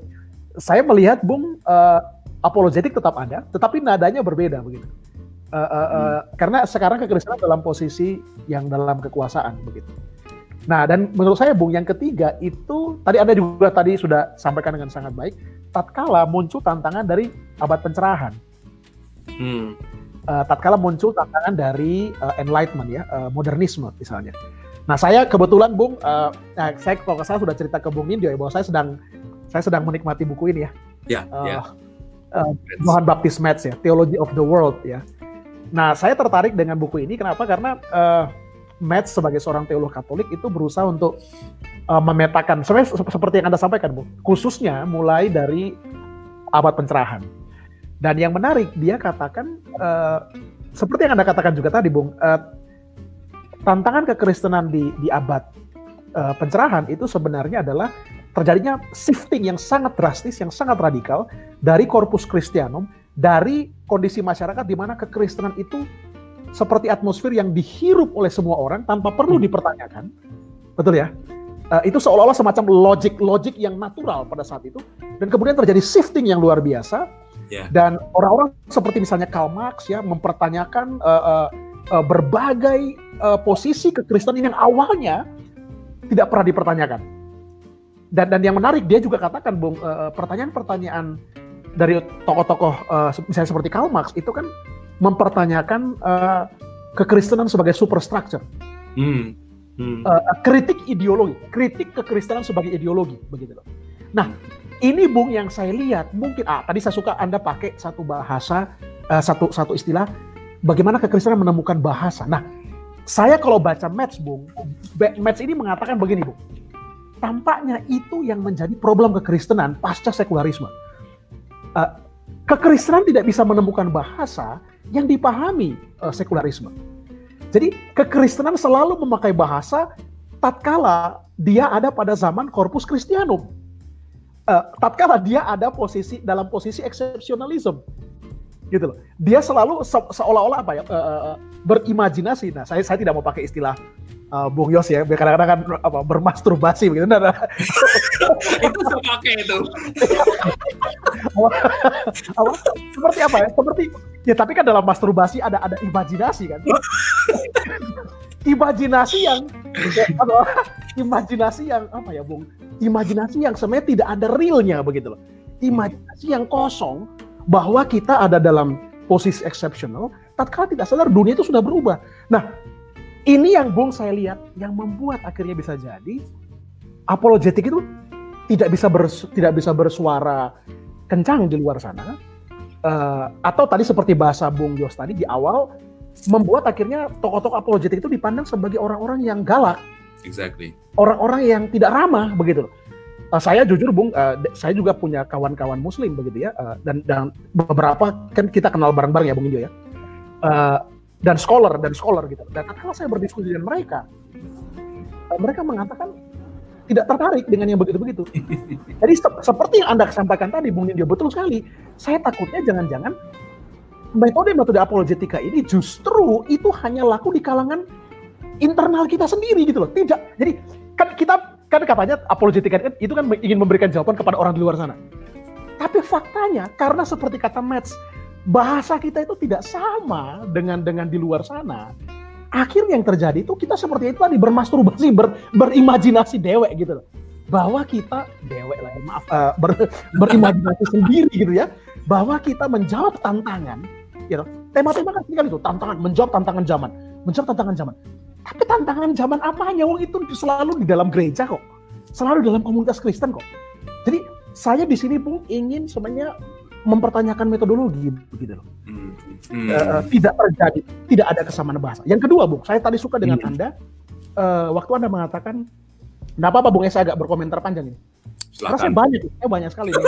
saya melihat bung uh, apologetik tetap ada tetapi nadanya berbeda begitu Uh, uh, uh, Karena sekarang kekristenan dalam posisi yang dalam kekuasaan begitu. Nah dan menurut saya Bung yang ketiga itu tadi Anda juga tadi sudah sampaikan dengan sangat baik. Tatkala muncul tantangan dari abad pencerahan. Hmm. Uh, tatkala muncul tantangan dari uh, enlightenment ya, uh, modernisme misalnya. Nah saya kebetulan Bung, uh, nah, saya kalau saya sudah cerita ke Bung Indio ya bahwa saya sedang saya sedang menikmati buku ini ya. Ya. Yeah, uh, yeah. Uh, Johann Baptist Metz ya, Theology of the World ya. Nah, saya tertarik dengan buku ini kenapa? Karena uh, Matt sebagai seorang teolog Katolik itu berusaha untuk uh, memetakan, sebenarnya seperti yang anda sampaikan, bu, khususnya mulai dari abad pencerahan. Dan yang menarik, dia katakan uh, seperti yang anda katakan juga tadi, bung, uh, tantangan kekristenan di di abad uh, pencerahan itu sebenarnya adalah terjadinya shifting yang sangat drastis, yang sangat radikal dari korpus Christianum dari kondisi masyarakat di mana kekristenan itu seperti atmosfer yang dihirup oleh semua orang tanpa perlu hmm. dipertanyakan. Betul ya? Uh, itu seolah-olah semacam logik-logik yang natural pada saat itu dan kemudian terjadi shifting yang luar biasa yeah. dan orang-orang seperti misalnya Karl Marx ya mempertanyakan uh, uh, uh, berbagai uh, posisi kekristenan yang awalnya tidak pernah dipertanyakan dan dan yang menarik dia juga katakan bung pertanyaan-pertanyaan dari tokoh-tokoh uh, misalnya seperti Karl Marx itu kan mempertanyakan uh, kekristenan sebagai superstructure. Hmm hmm. uh, kritik ideologi, kritik kekristenan sebagai ideologi, begitu loh. Nah, ini Bung yang saya lihat mungkin ah tadi saya suka Anda pakai satu bahasa uh, satu satu istilah bagaimana kekristenan menemukan bahasa. Nah, saya kalau baca Match Bung, Match ini mengatakan begini Bung. Tampaknya itu yang menjadi problem kekristenan pasca sekularisme. Uh, kekristenan tidak bisa menemukan bahasa yang dipahami uh, sekularisme. Jadi kekristenan selalu memakai bahasa tatkala dia ada pada zaman Corpus Christianum. Uh, tatkala dia ada posisi dalam posisi exceptionalism gitu loh. Dia selalu se seolah-olah apa ya uh, berimajinasi. Nah, saya saya tidak mau pakai istilah uh, Bung Yos ya, kadang-kadang kan apa bermasturbasi begitu. Nah, nah. itu saya pakai itu. apa, seperti apa ya? Seperti ya tapi kan dalam masturbasi ada ada imajinasi kan. imajinasi yang apa, imajinasi yang apa ya, Bung? Imajinasi yang sebenarnya tidak ada realnya begitu loh. Imajinasi yang kosong bahwa kita ada dalam posisi exceptional, tatkala tidak sadar dunia itu sudah berubah. Nah, ini yang Bung saya lihat yang membuat akhirnya bisa jadi apologetik itu tidak bisa bers, tidak bisa bersuara kencang di luar sana uh, atau tadi seperti bahasa Bung Yos tadi di awal membuat akhirnya tokoh-tokoh apologetik itu dipandang sebagai orang-orang yang galak. Exactly. Orang-orang yang tidak ramah begitu loh. Uh, saya jujur Bung, uh, saya juga punya kawan-kawan Muslim begitu ya, uh, dan dan beberapa kan kita kenal bareng-bareng ya Bung Indio ya. Uh, dan scholar dan scholar gitu. Dan kalau saya berdiskusi dengan mereka, eh, mereka mengatakan tidak tertarik dengan yang begitu-begitu. Jadi se seperti yang Anda sampaikan tadi, Bung Nindyo, betul sekali. Saya takutnya jangan-jangan metode-metode apologetika ini justru itu hanya laku di kalangan internal kita sendiri gitu loh. Tidak. Jadi kan kita kan katanya apologetika itu kan ingin memberikan jawaban kepada orang di luar sana. Tapi faktanya karena seperti kata Metz, bahasa kita itu tidak sama dengan dengan di luar sana. Akhirnya yang terjadi itu kita seperti itu tadi bermasturbasi, ber, berimajinasi dewek gitu loh. Bahwa kita dewek lagi maaf uh, ber, berimajinasi sendiri gitu ya. Bahwa kita menjawab tantangan gitu. Tema-tema kan sekali itu tantangan, menjawab tantangan zaman, menjawab tantangan zaman. Tapi tantangan zaman apanya? Wong itu selalu di dalam gereja kok. Selalu dalam komunitas Kristen kok. Jadi saya di sini pun ingin sebenarnya mempertanyakan metodologi begitu loh. Hmm. Hmm. Uh, tidak terjadi, tidak ada kesamaan bahasa. Yang kedua, Bung, saya tadi suka dengan hmm. Anda uh, waktu Anda mengatakan Nah, apa-apa Bung, saya agak berkomentar panjang ini. Silakan. Karena saya banyak, saya banyak sekali.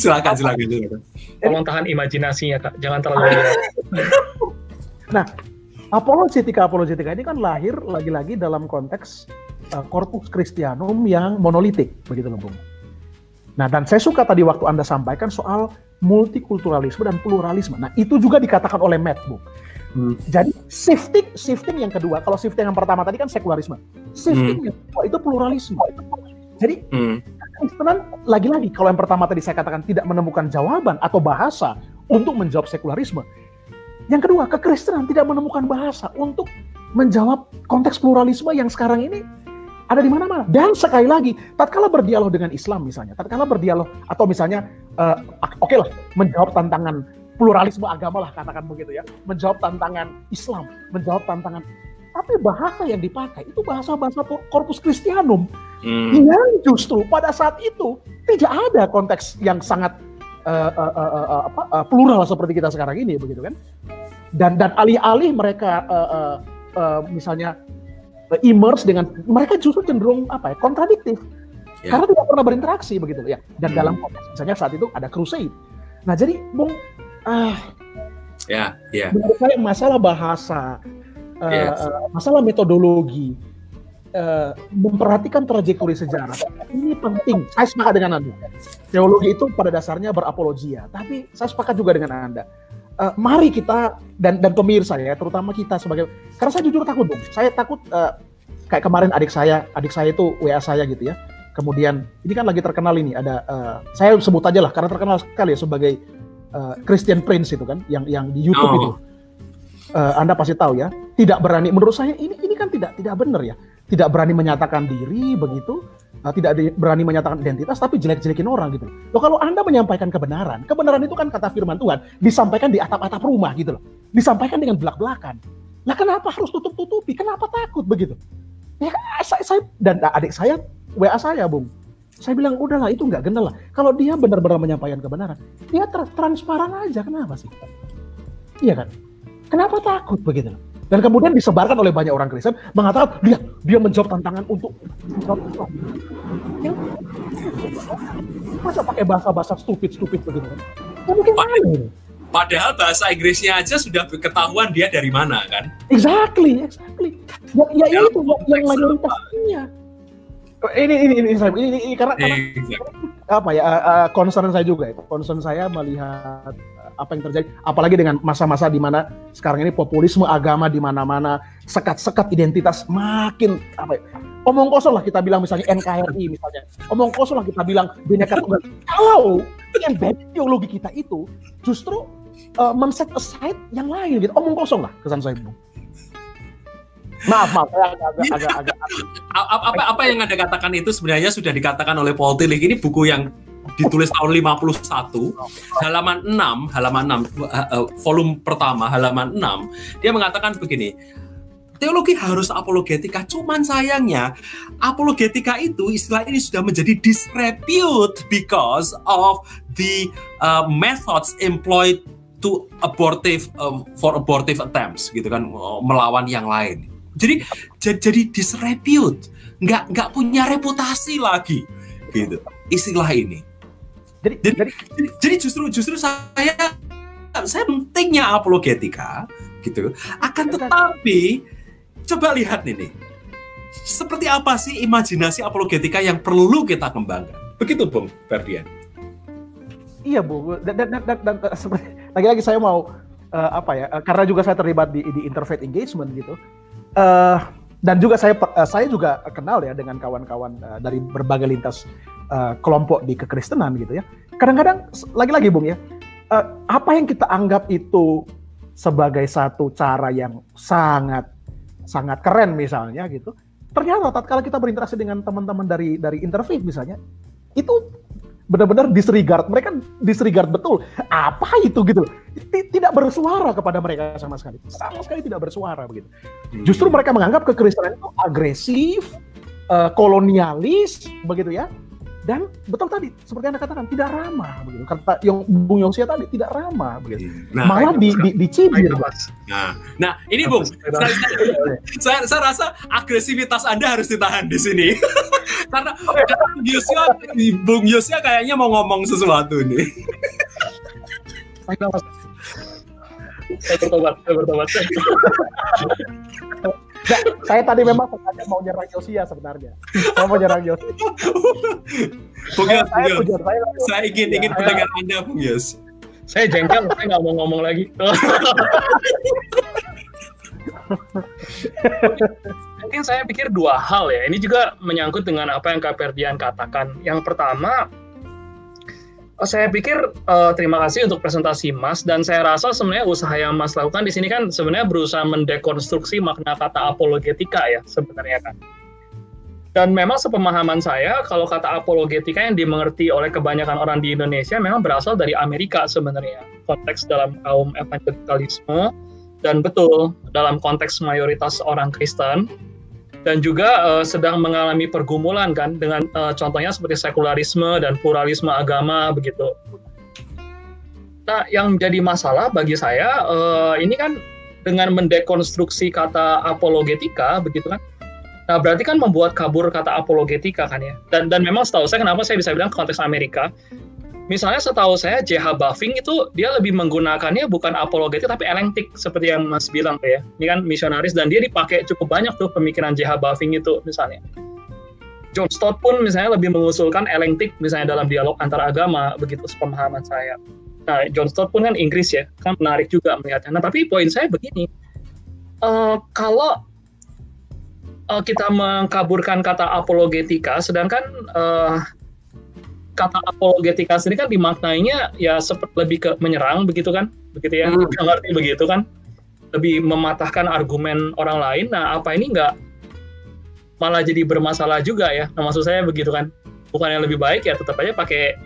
silakan, silakan, silakan. Tolong tahan imajinasinya, Kak. Jangan terlalu Nah, apologetika apologetika ini kan lahir lagi-lagi dalam konteks uh, corpus Christianum yang monolitik, begitu loh, Bung. Nah, dan saya suka tadi waktu Anda sampaikan soal multikulturalisme dan pluralisme. Nah, itu juga dikatakan oleh Matt, Bu. Hmm. Jadi shifting, shifting yang kedua, kalau shifting yang pertama tadi kan sekularisme, shifting hmm. yang kedua itu pluralisme. Jadi hmm. lagi-lagi kalau yang pertama tadi saya katakan tidak menemukan jawaban atau bahasa untuk menjawab sekularisme. Yang kedua, kekristenan tidak menemukan bahasa untuk menjawab konteks pluralisme yang sekarang ini ada di mana-mana. Dan sekali lagi, tatkala berdialog dengan Islam misalnya, tatkala berdialog atau misalnya uh, oke okay lah menjawab tantangan pluralisme agama lah katakan begitu ya, menjawab tantangan Islam, menjawab tantangan tapi bahasa yang dipakai itu bahasa-bahasa korpus Christianum hmm. yang justru pada saat itu tidak ada konteks yang sangat uh, uh, uh, uh, apa, uh, plural seperti kita sekarang ini begitu kan dan dan alih-alih mereka uh, uh, uh, misalnya immerse dengan mereka justru cenderung apa ya kontradiktif yeah. karena tidak pernah berinteraksi begitu ya dan hmm. dalam konteks misalnya saat itu ada crusade nah jadi bung ah ya yeah, yeah. menurut saya masalah bahasa uh, yes. uh, masalah metodologi uh, memperhatikan trajektori sejarah ini penting saya sepakat dengan anda teologi itu pada dasarnya berapologia tapi saya sepakat juga dengan anda uh, mari kita dan dan pemirsa ya terutama kita sebagai karena saya jujur takut dong saya takut uh, kayak kemarin adik saya, adik saya itu WA saya gitu ya. Kemudian ini kan lagi terkenal ini ada uh, saya sebut aja lah karena terkenal sekali ya sebagai uh, Christian Prince itu kan yang yang di YouTube oh. itu. Uh, anda pasti tahu ya, tidak berani menurut saya ini ini kan tidak tidak benar ya. Tidak berani menyatakan diri begitu, uh, tidak berani menyatakan identitas tapi jelek-jelekin orang gitu. Loh kalau Anda menyampaikan kebenaran, kebenaran itu kan kata firman Tuhan disampaikan di atap-atap rumah gitu loh. Disampaikan dengan belak-belakan. Nah kenapa harus tutup-tutupi? Kenapa takut begitu? Ya saya, saya dan adik saya WA saya, Bung. Saya bilang udahlah itu nggak kenal lah. Kalau dia benar-benar menyampaikan kebenaran, dia ter transparan aja. Kenapa sih? Iya kan? Kenapa takut begitu? Dan kemudian disebarkan oleh banyak orang Kristen mengatakan dia dia menjawab tantangan untuk masa pakai bahasa-bahasa stupid-stupid begitu kan? Ya mungkin aneh. Padahal bahasa Inggrisnya aja sudah ketahuan dia dari mana kan? Exactly, exactly. Ya, ya itu yang mayoritasnya. Ini ini ini ini, ini, ini karena, karena apa ya uh, concern saya juga ya. Concern saya melihat apa yang terjadi apalagi dengan masa-masa di mana sekarang ini populisme agama di mana-mana sekat-sekat identitas makin apa ya, omong kosong lah kita bilang misalnya NKRI misalnya omong kosong lah kita bilang bineka tunggal kalau yang bad teologi kita itu justru uh, men-set aside yang lain gitu. Omong kosong lah kesan saya bu. Maaf, maaf, agak, agak, agak, apa, apa yang Anda katakan itu sebenarnya sudah dikatakan oleh Paul Tillich. Ini buku yang ditulis tahun 51, halaman 6, halaman 6, eh, eh, volume pertama, halaman 6, dia mengatakan begini, teologi harus apologetika, cuman sayangnya apologetika itu istilah ini sudah menjadi disrepute because of the uh, methods employed to abortive uh, for abortive attempts gitu kan uh, melawan yang lain. Jadi jadi, jadi disrepute, nggak nggak punya reputasi lagi gitu istilah ini. Jadi, jadi, jadi, jadi justru justru saya saya pentingnya apologetika gitu. Akan tetapi coba lihat nih nih. Seperti apa sih imajinasi apologetika yang perlu kita kembangkan? Begitu Bung Ferdian. Iya Bu, dan, dan, dan, dan, dan seperti lagi-lagi saya mau uh, apa ya? Uh, karena juga saya terlibat di, di interfaith engagement gitu. Uh, dan juga saya uh, saya juga kenal ya dengan kawan-kawan uh, dari berbagai lintas uh, kelompok di kekristenan gitu ya. Kadang-kadang lagi-lagi Bung ya, uh, apa yang kita anggap itu sebagai satu cara yang sangat sangat keren misalnya gitu. Ternyata tatkala kita berinteraksi dengan teman-teman dari dari interfaith misalnya, itu benar-benar disregard mereka disregard betul apa itu gitu tidak bersuara kepada mereka sama sekali sama sekali tidak bersuara begitu hmm. justru mereka menganggap kekristenan itu agresif uh, kolonialis begitu ya dan betul tadi seperti anda katakan tidak ramah begitu. Kata yang Bung Yongsia tadi tidak ramah begitu. Nah, malah di, di, dicibir. nah nah ini Bung. Saya, saya, saya rasa agresivitas anda harus ditahan di sini. Karena, karena Bung Yosya Bung Yosya kayaknya mau ngomong sesuatu nih. Saya bertobat saya bertobat Nah, saya tadi memang sengaja mau nyerang Yosia sebenarnya. Saya mau nyerang Yosia. Bung Yos, saya, saya, saya, saya ingin ingin ya, mendengar Anda, Bung Yos. Saya jengkel, saya nggak mau ngomong lagi. Mungkin saya pikir dua hal ya. Ini juga menyangkut dengan apa yang Kak Ferdian katakan. Yang pertama, saya pikir uh, terima kasih untuk presentasi Mas dan saya rasa sebenarnya usaha yang Mas lakukan di sini kan sebenarnya berusaha mendekonstruksi makna kata apologetika ya sebenarnya kan. Dan memang sepemahaman saya kalau kata apologetika yang dimengerti oleh kebanyakan orang di Indonesia memang berasal dari Amerika sebenarnya. Konteks dalam kaum evangelikalisme dan betul dalam konteks mayoritas orang Kristen dan juga uh, sedang mengalami pergumulan kan dengan uh, contohnya seperti sekularisme dan pluralisme agama begitu. Nah, yang jadi masalah bagi saya uh, ini kan dengan mendekonstruksi kata apologetika begitu kan. Nah, berarti kan membuat kabur kata apologetika kan ya. Dan dan memang setahu saya kenapa saya bisa bilang konteks Amerika misalnya setahu saya JH Buffing itu dia lebih menggunakannya bukan apologetik tapi elenktik seperti yang Mas bilang ya. Ini kan misionaris dan dia dipakai cukup banyak tuh pemikiran JH Buffing itu misalnya. John Stott pun misalnya lebih mengusulkan elenktik misalnya dalam dialog antar agama begitu sepemahaman saya. Nah, John Stott pun kan Inggris ya, kan menarik juga melihatnya. Nah, tapi poin saya begini, uh, kalau uh, kita mengkaburkan kata apologetika, sedangkan uh, kata apologetika sendiri kan dimaknainya ya seperti lebih ke menyerang begitu kan, begitu ya, hmm. ngerti begitu kan, lebih mematahkan argumen orang lain. Nah, apa ini nggak malah jadi bermasalah juga ya? Nah, maksud saya begitu kan, bukan yang lebih baik ya tetap aja pakai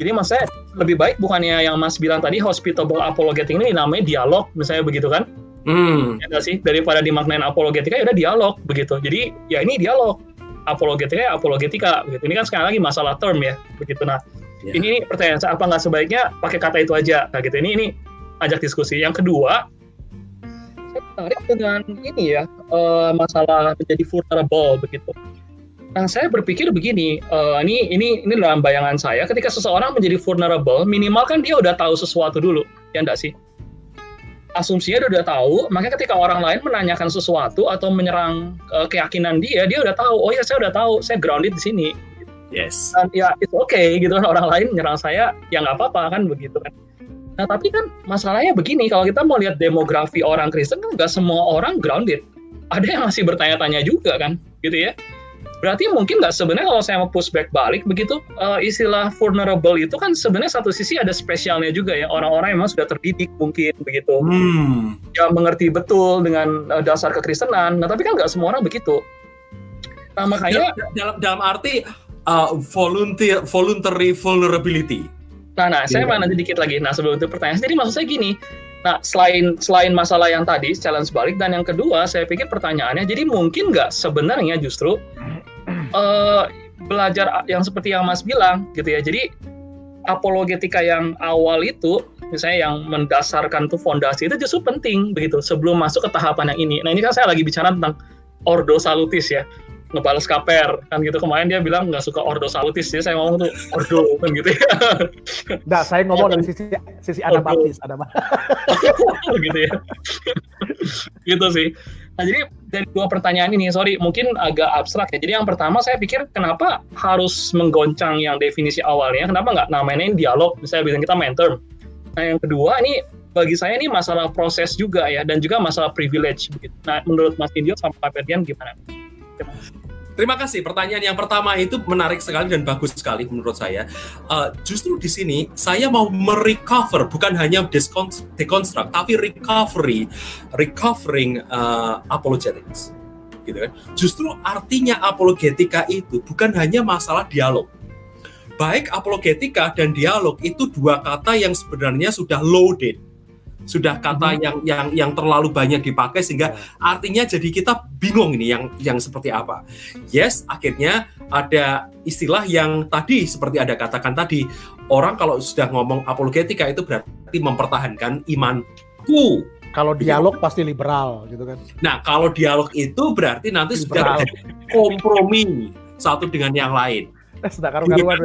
jadi mas saya lebih baik bukannya yang Mas bilang tadi hospitable apologetic ini namanya dialog misalnya begitu kan? Hmm. Ya sih daripada dimaknain apologetika ya udah dialog begitu. Jadi ya ini dialog. Apologetika ya apologetika begitu. Ini kan sekali lagi masalah term ya begitu. Nah ya. ini, ini pertanyaan saya apa nggak sebaiknya pakai kata itu aja nah gitu. Ini ini ajak diskusi. Yang kedua saya tertarik dengan ini ya uh, masalah menjadi vulnerable begitu. Nah, saya berpikir begini, uh, ini ini ini dalam bayangan saya, ketika seseorang menjadi vulnerable, minimal kan dia udah tahu sesuatu dulu, ya enggak sih? Asumsinya dia udah tahu, makanya ketika orang lain menanyakan sesuatu atau menyerang uh, keyakinan dia, dia udah tahu, oh ya saya udah tahu, saya grounded di sini. Yes. Dan ya itu oke okay, gitu kan orang lain menyerang saya, ya nggak apa-apa kan begitu kan. Nah tapi kan masalahnya begini, kalau kita mau lihat demografi orang Kristen kan nggak semua orang grounded. Ada yang masih bertanya-tanya juga kan, gitu ya Berarti mungkin nggak sebenarnya kalau saya mau pushback balik begitu uh, istilah vulnerable itu kan sebenarnya satu sisi ada spesialnya juga ya orang-orang yang memang sudah terdidik mungkin begitu, hmm. ya mengerti betul dengan uh, dasar kekristenan. Nah tapi kan nggak semua orang begitu. Nah makanya dalam dalam arti uh, volunteer voluntary vulnerability. Nah, nah, saya iya. mana sedikit lagi. Nah, sebelum itu pertanyaan. Jadi maksud saya gini, Nah, selain selain masalah yang tadi challenge balik dan yang kedua, saya pikir pertanyaannya, jadi mungkin nggak sebenarnya justru uh, belajar yang seperti yang Mas bilang gitu ya. Jadi apologetika yang awal itu, misalnya yang mendasarkan tuh fondasi itu justru penting begitu sebelum masuk ke tahapan yang ini. Nah ini kan saya lagi bicara tentang ordo salutis ya ngebales kaper. Kan gitu kemarin dia bilang nggak suka ordo salutis jadi saya ngomong tuh ordo kan gitu ya. Nah saya ngomong dari sisi sisi anabaptis ada gitu ya. Gitu sih. Nah jadi dari dua pertanyaan ini sorry mungkin agak abstrak ya. Jadi yang pertama saya pikir kenapa harus menggoncang yang definisi awalnya? Kenapa nggak namanya dialog? Misalnya bilang kita main term. Nah yang kedua ini bagi saya ini masalah proses juga ya dan juga masalah privilege begitu. Nah, menurut Mas Indio sama Pak Ferdian gimana? Terima kasih. Pertanyaan yang pertama itu menarik sekali dan bagus sekali menurut saya. Uh, justru di sini saya mau merecover bukan hanya deconstruct, tapi recovery, recovering uh, apologetics, gitu kan? Justru artinya apologetika itu bukan hanya masalah dialog. Baik apologetika dan dialog itu dua kata yang sebenarnya sudah loaded sudah kata hmm. yang yang yang terlalu banyak dipakai sehingga artinya jadi kita bingung ini yang yang seperti apa. Yes, akhirnya ada istilah yang tadi seperti ada katakan tadi orang kalau sudah ngomong apologetika itu berarti mempertahankan imanku. Kalau dialog pasti liberal gitu kan. Nah, kalau dialog itu berarti nanti liberal. sudah kompromi satu dengan yang lain. Eh, sudah karu-karuan.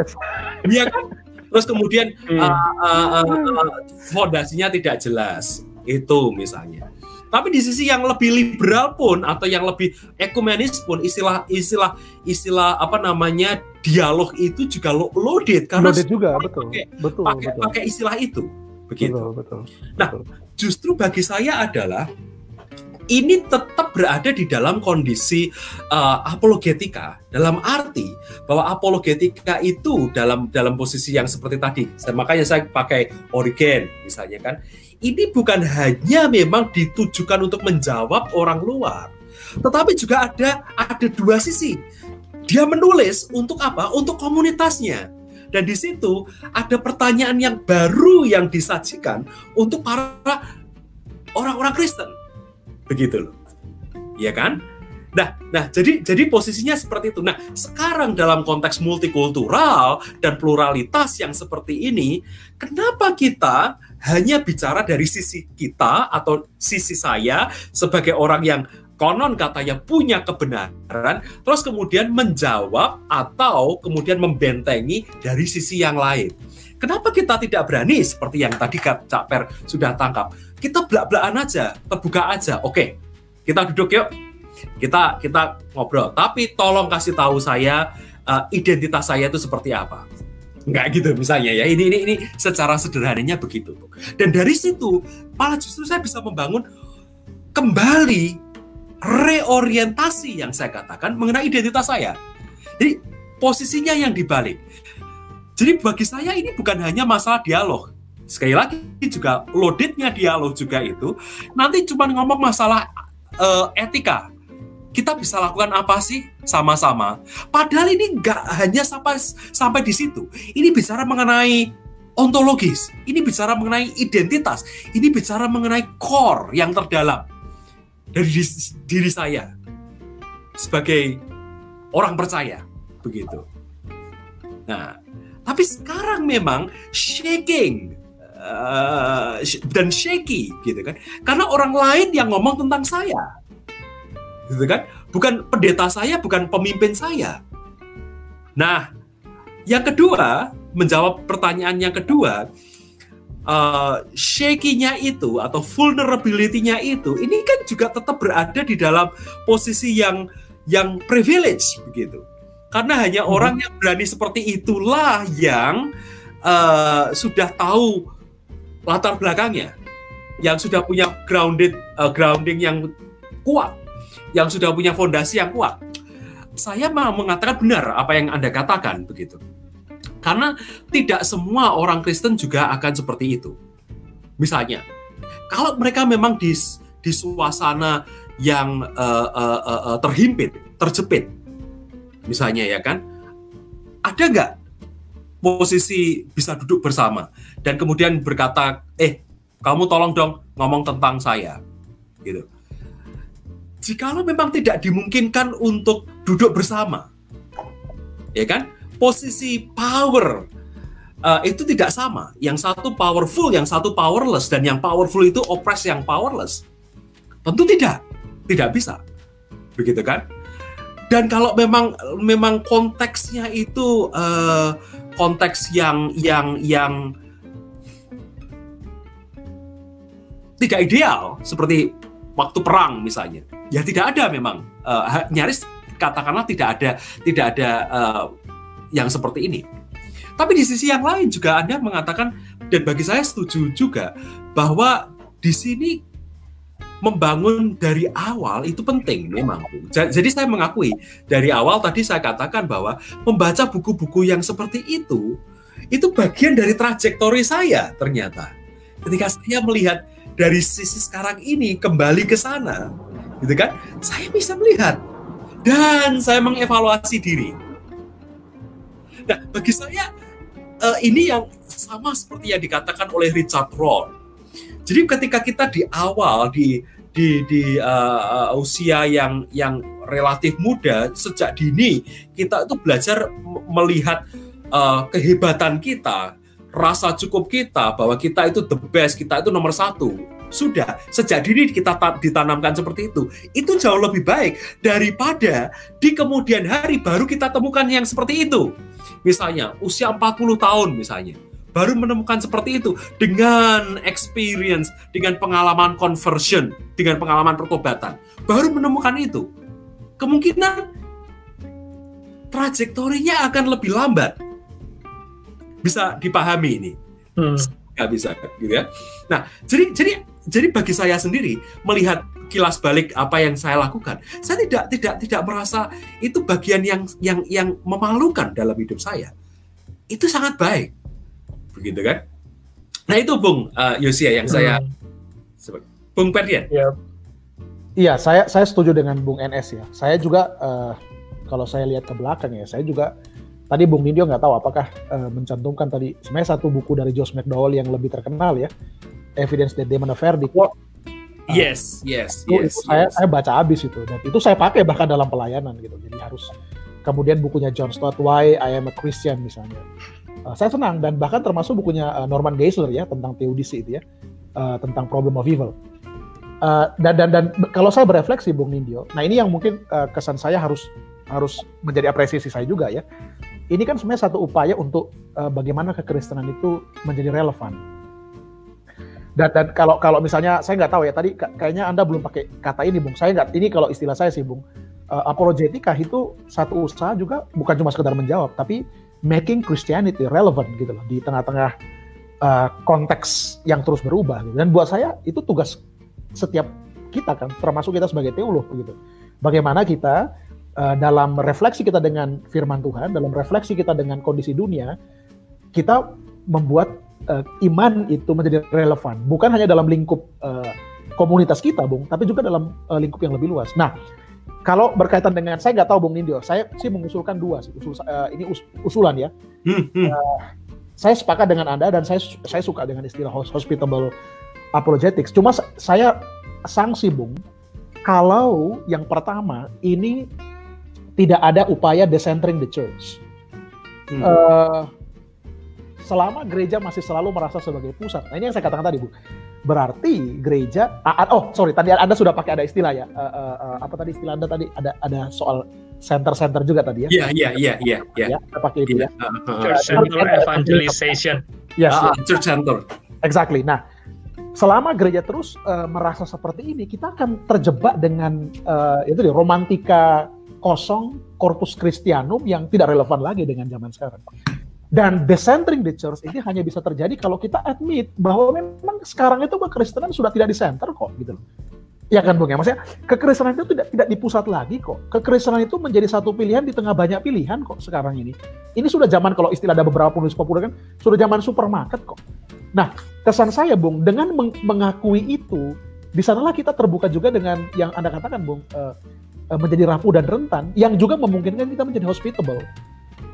Iya kan? Terus kemudian hmm. uh, uh, uh, fondasinya tidak jelas. Itu misalnya. Tapi di sisi yang lebih liberal pun atau yang lebih ekumenis pun istilah istilah istilah apa namanya dialog itu juga loaded. Karena loaded juga betul. pakai, betul pakai, betul. pakai istilah itu. Begitu. Betul, betul, nah betul. justru bagi saya adalah ini tetap berada di dalam kondisi uh, apologetika. Dalam arti bahwa apologetika itu dalam dalam posisi yang seperti tadi. Makanya saya pakai Origen misalnya kan. Ini bukan hanya memang ditujukan untuk menjawab orang luar. Tetapi juga ada ada dua sisi. Dia menulis untuk apa? Untuk komunitasnya. Dan di situ ada pertanyaan yang baru yang disajikan untuk para orang-orang Kristen begitu loh ya kan Nah, nah jadi jadi posisinya seperti itu. Nah, sekarang dalam konteks multikultural dan pluralitas yang seperti ini, kenapa kita hanya bicara dari sisi kita atau sisi saya sebagai orang yang konon katanya punya kebenaran, terus kemudian menjawab atau kemudian membentengi dari sisi yang lain. Kenapa kita tidak berani seperti yang tadi Cak Per sudah tangkap? Kita belak-belakan aja, terbuka aja. Oke, kita duduk yuk kita kita ngobrol tapi tolong kasih tahu saya uh, identitas saya itu seperti apa nggak gitu misalnya ya ini ini ini secara sederhananya begitu dan dari situ malah justru saya bisa membangun kembali reorientasi yang saya katakan mengenai identitas saya. Jadi posisinya yang dibalik. Jadi bagi saya ini bukan hanya masalah dialog. Sekali lagi juga loadednya dialog juga itu nanti cuma ngomong masalah uh, etika. Kita bisa lakukan apa sih sama-sama? Padahal ini nggak hanya sampai sampai di situ. Ini bicara mengenai ontologis. Ini bicara mengenai identitas. Ini bicara mengenai core yang terdalam dari diri saya sebagai orang percaya begitu. Nah, tapi sekarang memang shaking uh, dan shaky gitu kan, karena orang lain yang ngomong tentang saya, gitu kan, bukan pendeta saya, bukan pemimpin saya. Nah, yang kedua menjawab pertanyaan yang kedua, uh, shaky-nya itu atau vulnerability-nya itu ini kan juga tetap berada di dalam posisi yang yang privilege begitu. Karena hanya hmm. orang yang berani seperti itulah yang uh, sudah tahu latar belakangnya, yang sudah punya grounded uh, grounding yang kuat, yang sudah punya fondasi yang kuat. Saya mau mengatakan benar apa yang Anda katakan begitu. Karena tidak semua orang Kristen juga akan seperti itu. Misalnya, kalau mereka memang di, di suasana yang uh, uh, uh, terhimpit, terjepit, misalnya ya kan, ada nggak posisi bisa duduk bersama dan kemudian berkata, eh kamu tolong dong ngomong tentang saya, gitu. Jikalau memang tidak dimungkinkan untuk duduk bersama, ya kan, posisi power uh, itu tidak sama. Yang satu powerful, yang satu powerless, dan yang powerful itu oppress yang powerless. Tentu tidak, tidak bisa, begitu kan? Dan kalau memang memang konteksnya itu uh, konteks yang yang yang tidak ideal seperti waktu perang misalnya, ya tidak ada memang uh, nyaris katakanlah tidak ada tidak ada uh, yang seperti ini. Tapi di sisi yang lain juga Anda mengatakan dan bagi saya setuju juga bahwa di sini membangun dari awal itu penting memang. Jadi saya mengakui dari awal tadi saya katakan bahwa membaca buku-buku yang seperti itu itu bagian dari trajektori saya ternyata. Ketika saya melihat dari sisi sekarang ini kembali ke sana, gitu kan? Saya bisa melihat dan saya mengevaluasi diri Nah, bagi saya uh, ini yang sama seperti yang dikatakan oleh Richard Rohr. Jadi ketika kita di awal di di di uh, usia yang yang relatif muda sejak dini kita itu belajar melihat uh, kehebatan kita, rasa cukup kita bahwa kita itu the best, kita itu nomor satu. Sudah sejak dini kita ditanamkan seperti itu. Itu jauh lebih baik daripada di kemudian hari baru kita temukan yang seperti itu misalnya usia 40 tahun misalnya, baru menemukan seperti itu dengan experience, dengan pengalaman conversion, dengan pengalaman pertobatan, baru menemukan itu. Kemungkinan trajektorinya akan lebih lambat. Bisa dipahami ini. Hmm. Nggak bisa, gitu ya. Nah, jadi jadi jadi bagi saya sendiri melihat kilas balik apa yang saya lakukan, saya tidak tidak tidak merasa itu bagian yang yang yang memalukan dalam hidup saya. Itu sangat baik, begitu kan? Nah itu Bung uh, Yosia yang saya, hmm. Bung Perdian. Ya. Iya, saya saya setuju dengan Bung NS ya. Saya juga uh, kalau saya lihat ke belakang ya, saya juga tadi Bung Nindyo nggak tahu apakah uh, mencantumkan tadi sebenarnya satu buku dari Josh McDowell yang lebih terkenal ya, Evidence That Demon of Verdict. Yes, yes, itu, yes. Itu saya yes. saya baca habis itu dan itu saya pakai bahkan dalam pelayanan gitu. Jadi harus kemudian bukunya John Stott Why I Am a Christian misalnya. Uh, saya senang dan bahkan termasuk bukunya uh, Norman Geisler ya tentang teodisi itu ya uh, tentang problem of evil. Uh, dan dan dan kalau saya berefleksi Bung Nindyo, nah ini yang mungkin uh, kesan saya harus harus menjadi apresiasi saya juga ya. Ini kan sebenarnya satu upaya untuk uh, bagaimana kekristenan itu menjadi relevan dan dan kalau kalau misalnya saya nggak tahu ya tadi kayaknya anda belum pakai kata ini bung saya nggak ini kalau istilah saya sih bung uh, apologetika itu satu usaha juga bukan cuma sekedar menjawab tapi making Christianity relevant gitu loh di tengah-tengah uh, konteks yang terus berubah gitu. dan buat saya itu tugas setiap kita kan, termasuk kita sebagai teolog begitu. Bagaimana kita uh, dalam refleksi kita dengan firman Tuhan, dalam refleksi kita dengan kondisi dunia, kita membuat uh, iman itu menjadi relevan, bukan hanya dalam lingkup uh, komunitas kita, Bung, tapi juga dalam uh, lingkup yang lebih luas. Nah, kalau berkaitan dengan saya nggak tahu Bung Nindyo, saya sih mengusulkan dua sih, usul, uh, ini us, usulan ya. Hmm, hmm. Uh, saya sepakat dengan Anda dan saya saya suka dengan istilah hospitable apologetics. Cuma saya sanksi Bung kalau yang pertama ini tidak ada upaya decentering the church. Hmm. Uh, selama gereja masih selalu merasa sebagai pusat. Nah ini yang saya katakan tadi Bu. Berarti gereja, ah, oh sorry tadi Anda sudah pakai ada istilah ya. Uh, uh, uh, apa tadi istilah Anda tadi ada ada soal center-center juga tadi ya? Iya iya iya iya. Ya, kita pakai itu ya. Church center evangelization. Yes, uh, church center. Exactly. Nah, selama gereja terus uh, merasa seperti ini, kita akan terjebak dengan uh, itu dia romantika kosong korpus Christianum yang tidak relevan lagi dengan zaman sekarang. Dan decentering the church ini hanya bisa terjadi kalau kita admit bahwa memang sekarang itu kekristenan sudah tidak di center kok gitu loh. Ya kan Bung ya, maksudnya kekristenan itu tidak tidak di pusat lagi kok. Kekristenan itu menjadi satu pilihan di tengah banyak pilihan kok sekarang ini. Ini sudah zaman kalau istilah ada beberapa penulis populer kan, sudah zaman supermarket kok. Nah, kesan saya Bung, dengan meng mengakui itu, di sanalah kita terbuka juga dengan yang Anda katakan Bung, uh, menjadi rapuh dan rentan, yang juga memungkinkan kita menjadi hospitable.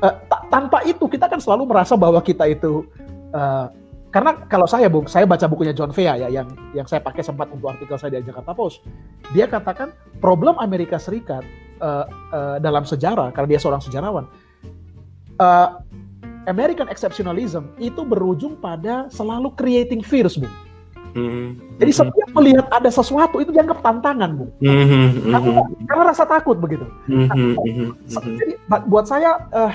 Uh, tanpa itu kita kan selalu merasa bahwa kita itu uh, karena kalau saya bung, saya baca bukunya John Vea ya, yang yang saya pakai sempat untuk artikel saya di Jakarta Post. Dia katakan problem Amerika Serikat uh, uh, dalam sejarah, karena dia seorang sejarawan, uh, American exceptionalism itu berujung pada selalu creating fears, bung. Mm-hmm. Jadi setiap melihat ada sesuatu itu dianggap tantangan, bung. Mm-hmm. Karena, karena rasa takut begitu. Mm-hmm. Jadi buat saya uh,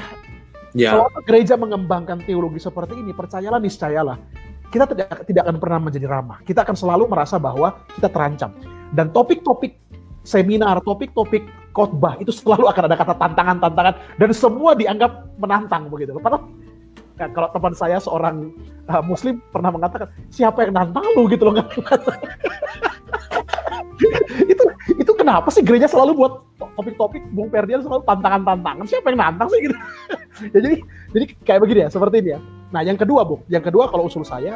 Yeah. Selama gereja mengembangkan teologi seperti ini, percayalah niscayalah, kita tidak tidak akan pernah menjadi ramah. Kita akan selalu merasa bahwa kita terancam. Dan topik-topik seminar, topik-topik khotbah itu selalu akan ada kata tantangan-tantangan dan semua dianggap menantang begitu. Padahal nah, kalau teman saya seorang uh, muslim pernah mengatakan siapa yang nantang lu? gitu loh itu itu kenapa sih gereja selalu buat topik-topik Bung Ferdian selalu tantangan-tantangan? Siapa yang nantang sih gitu. Ya jadi jadi kayak begini ya seperti ini ya. Nah yang kedua Bung. Yang kedua kalau usul saya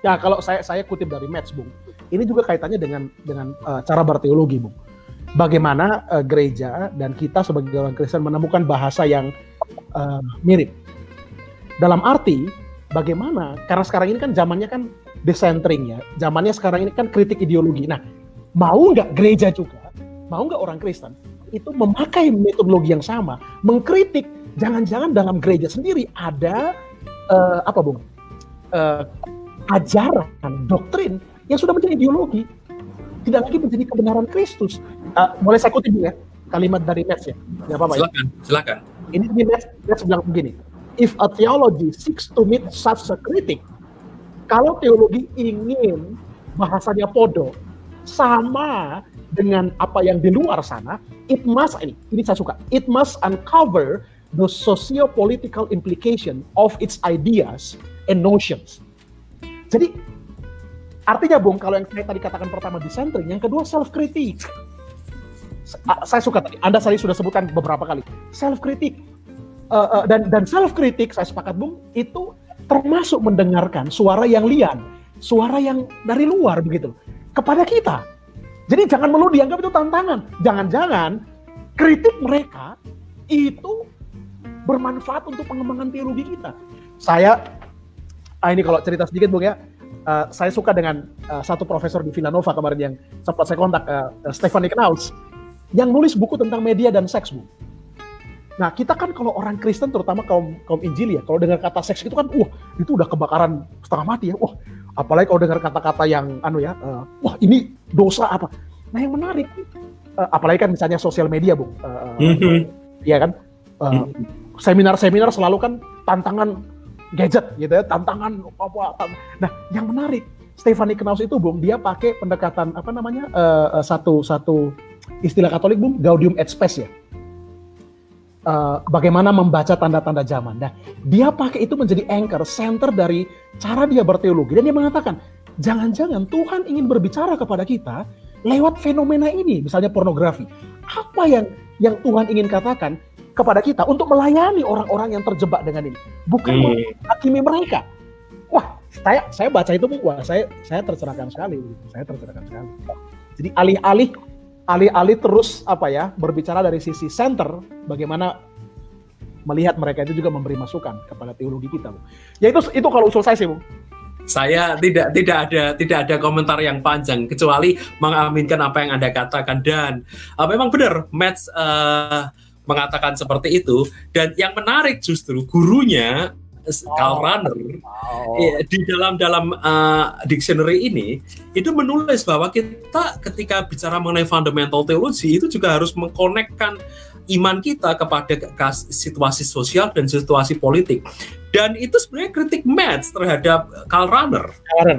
ya kalau saya saya kutip dari Match Bung. Ini juga kaitannya dengan dengan uh, cara berteologi Bung. Bagaimana uh, gereja dan kita sebagai orang Kristen menemukan bahasa yang uh, mirip dalam arti bagaimana? Karena sekarang ini kan zamannya kan decentering ya. Zamannya sekarang ini kan kritik ideologi. Nah mau nggak gereja juga, mau nggak orang Kristen itu memakai metodologi yang sama, mengkritik. Jangan-jangan dalam gereja sendiri ada uh, apa bung? Uh, ajaran doktrin yang sudah menjadi ideologi, tidak lagi menjadi kebenaran Kristus. Uh, boleh saya kutip ya? Kalimat dari Metz ya, ya apa-apa ya. Silakan, silakan. Ini ini Metz, Metz bilang begini, if a theology seeks to meet such a critic, kalau teologi ingin bahasanya podo, sama dengan apa yang di luar sana, it must ini ini saya suka. It must uncover the socio-political implication of its ideas and notions. Jadi artinya Bung, kalau yang saya tadi katakan pertama decentering, yang kedua self critic. Saya suka tadi, Anda tadi sudah sebutkan beberapa kali self critic uh, uh, dan dan self critic saya sepakat Bung itu termasuk mendengarkan suara yang lian, suara yang dari luar begitu kepada kita. Jadi jangan melulu dianggap itu tantangan. Jangan-jangan kritik mereka itu bermanfaat untuk pengembangan teologi kita. Saya, ah ini kalau cerita sedikit Bung ya, uh, saya suka dengan uh, satu profesor di Villanova kemarin yang sempat saya kontak, uh, Stephanie Knaus, yang nulis buku tentang media dan seks, Bu. Nah, kita kan kalau orang Kristen, terutama kaum kaum Injil ya, kalau dengar kata seks itu kan, wah, itu udah kebakaran setengah mati ya. Wah, apalagi kalau dengar kata-kata yang anu ya uh, wah ini dosa apa nah yang menarik uh, apalagi kan misalnya sosial media bu uh, mm-hmm. ya kan uh, seminar-seminar selalu kan tantangan gadget gitu ya tantangan apa, apa nah yang menarik Stephanie Knaus itu bung dia pakai pendekatan apa namanya uh, uh, satu satu istilah Katolik bung Gaudium et Spes ya uh, bagaimana membaca tanda-tanda zaman. Nah, dia pakai itu menjadi anchor, center dari cara dia berteologi. Dan dia mengatakan, jangan-jangan Tuhan ingin berbicara kepada kita lewat fenomena ini, misalnya pornografi. Apa yang yang Tuhan ingin katakan kepada kita untuk melayani orang-orang yang terjebak dengan ini, bukan Hmm. menghakimi mereka. Wah, saya saya baca itu, wah saya saya tercerahkan sekali, saya tercerahkan sekali. Jadi alih-alih alih-alih terus apa ya berbicara dari sisi center, bagaimana melihat mereka itu juga memberi masukan kepada teologi kita, Bu. Ya itu itu kalau usul saya sih, Bu. Saya tidak tidak ada tidak ada komentar yang panjang kecuali mengaminkan apa yang anda katakan dan uh, memang benar Matt uh, mengatakan seperti itu dan yang menarik justru gurunya Karl Oh. Rahner eh, di dalam dalam uh, dictionary ini itu menulis bahwa kita ketika bicara mengenai fundamental teologi itu juga harus mengkonekkan iman kita kepada ke- ke- situasi sosial dan situasi politik. Dan itu sebenarnya kritik Metz terhadap Karl Rahner.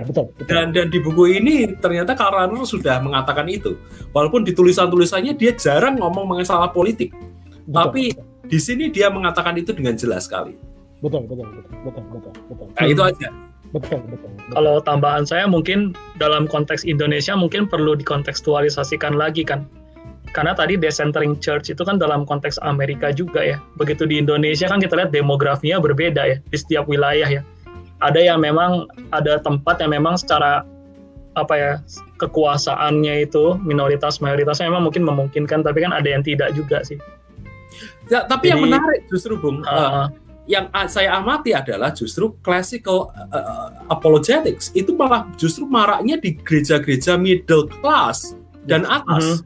Betul, betul. dan dan di buku ini ternyata Karl Rahner sudah mengatakan itu. Walaupun di tulisan-tulisannya dia jarang ngomong mengenai salah politik. Betul, tapi di sini dia mengatakan itu dengan jelas sekali betul, betul, betul, betul, betul, betul. nah itu aja Betul, betul, betul. Kalau tambahan saya mungkin dalam konteks Indonesia mungkin perlu dikontekstualisasikan lagi kan. Karena tadi decentering church itu kan dalam konteks Amerika juga ya. Begitu di Indonesia kan kita lihat demografinya berbeda ya di setiap wilayah ya. Ada yang memang ada tempat yang memang secara apa ya kekuasaannya itu minoritas mayoritasnya memang mungkin memungkinkan tapi kan ada yang tidak juga sih. Ya, tapi yang Jadi- menarik justru Bung, uh, Uh, yang saya amati adalah justru classical uh, apologetics itu malah justru maraknya di gereja-gereja middle class dan atas.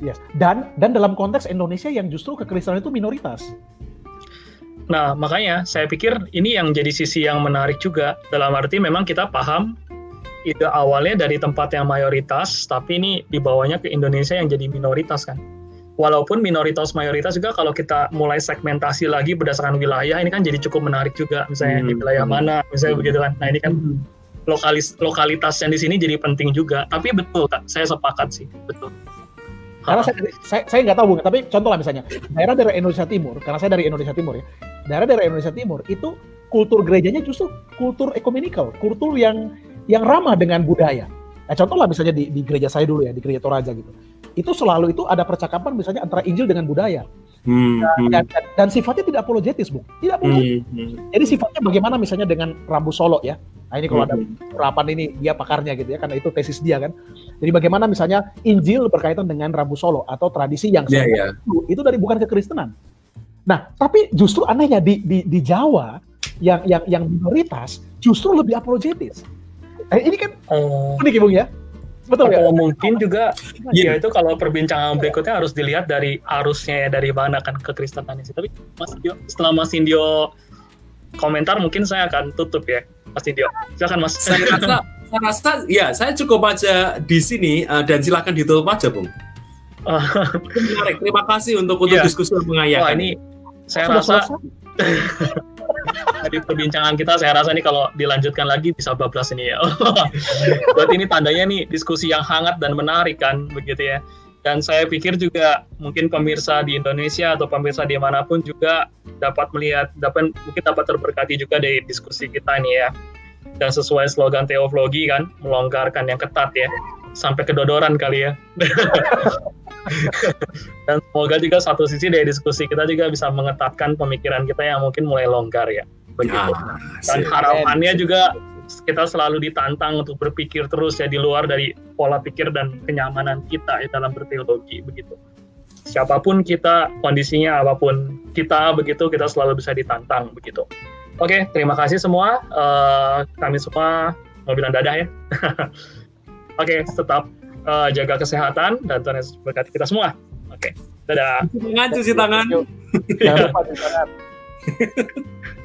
Yes. Dan dan dalam konteks Indonesia yang justru kekristenan itu minoritas. Nah, makanya saya pikir ini yang jadi sisi yang menarik juga. Dalam arti memang kita paham ide awalnya dari tempat yang mayoritas, tapi ini dibawanya ke Indonesia yang jadi minoritas kan. Walaupun minoritas mayoritas juga kalau kita mulai segmentasi lagi berdasarkan wilayah, ini kan jadi cukup menarik juga. Misalnya di Hmm. wilayah mana, misalnya Hmm. begitu kan. Nah ini kan lokalis lokalitas yang di sini jadi penting juga. Tapi betul, Kak, saya sepakat sih, betul. Karena saya saya saya nggak tahu Bung, tapi contoh lah misalnya daerah dari Indonesia Timur, karena saya dari Indonesia Timur ya. Daerah dari Indonesia Timur itu kultur gerejanya justru kultur ekumenikal, kultur yang yang ramah dengan budaya. Nah, contoh lah misalnya di, di gereja saya dulu ya, di gereja Toraja gitu. Itu selalu itu ada percakapan misalnya antara Injil dengan budaya. Hmm, hmm, Dan, dan, dan sifatnya tidak apologetis, Bu. Tidak apologetis. hmm, hmm, Jadi sifatnya bagaimana misalnya dengan Rambu Solo ya. Nah, ini kalau ada hmm. urapan ini dia pakarnya gitu ya karena itu tesis dia kan. Jadi bagaimana misalnya Injil berkaitan dengan Rabu Solo atau tradisi yang sebenarnya iya. itu, itu dari bukan kekristenan. Nah, tapi justru anehnya di di, di Jawa yang yang yang minoritas justru lebih apologetis. Eh, ini kan Oh. unik ya Bung ya? Betul ya? Atau mungkin juga Iya. ya itu kalau perbincangan berikutnya harus dilihat dari arusnya ya dari mana kan kekristenan sih. Tapi Mas Indio, setelah Mas Indio komentar mungkin saya akan tutup ya Mas Indio. Silakan Mas. saya rasa saya rasa ya saya cukup aja di sini uh, dan silakan ditutup aja bung Itu menarik terima kasih untuk untuk Iya. diskusi yang Wah ini saya rasa selesai? Dari perbincangan kita saya rasa nih kalau dilanjutkan lagi bisa bablas ini ya. Berarti ini tandanya nih diskusi yang hangat dan menarik kan begitu ya. Dan saya pikir juga mungkin pemirsa di Indonesia atau pemirsa di mana pun juga dapat melihat, dapat mungkin dapat terberkati juga dari diskusi kita nih ya. Dan sesuai slogan teologi kan, melonggarkan yang ketat ya, sampai kedodoran kali ya. Dan semoga juga satu sisi dari diskusi kita juga bisa mengetatkan pemikiran kita yang mungkin mulai longgar ya. Begitu. Ah, Dan harapannya juga kita selalu ditantang untuk berpikir terus ya di luar dari pola pikir dan kenyamanan kita ya dalam berteologi begitu. Siapa pun kita, kondisinya apa pun kita begitu, kita selalu bisa ditantang begitu. Oke, terima kasih semua. Eh, kami semua mau bilang dadah ya. Oke, tetap eh, jaga kesehatan dan Tuhan Yesus berkati kita semua. Oke, dadah. Cuci tangan cuci tangan Jangan lupa cuci tangan.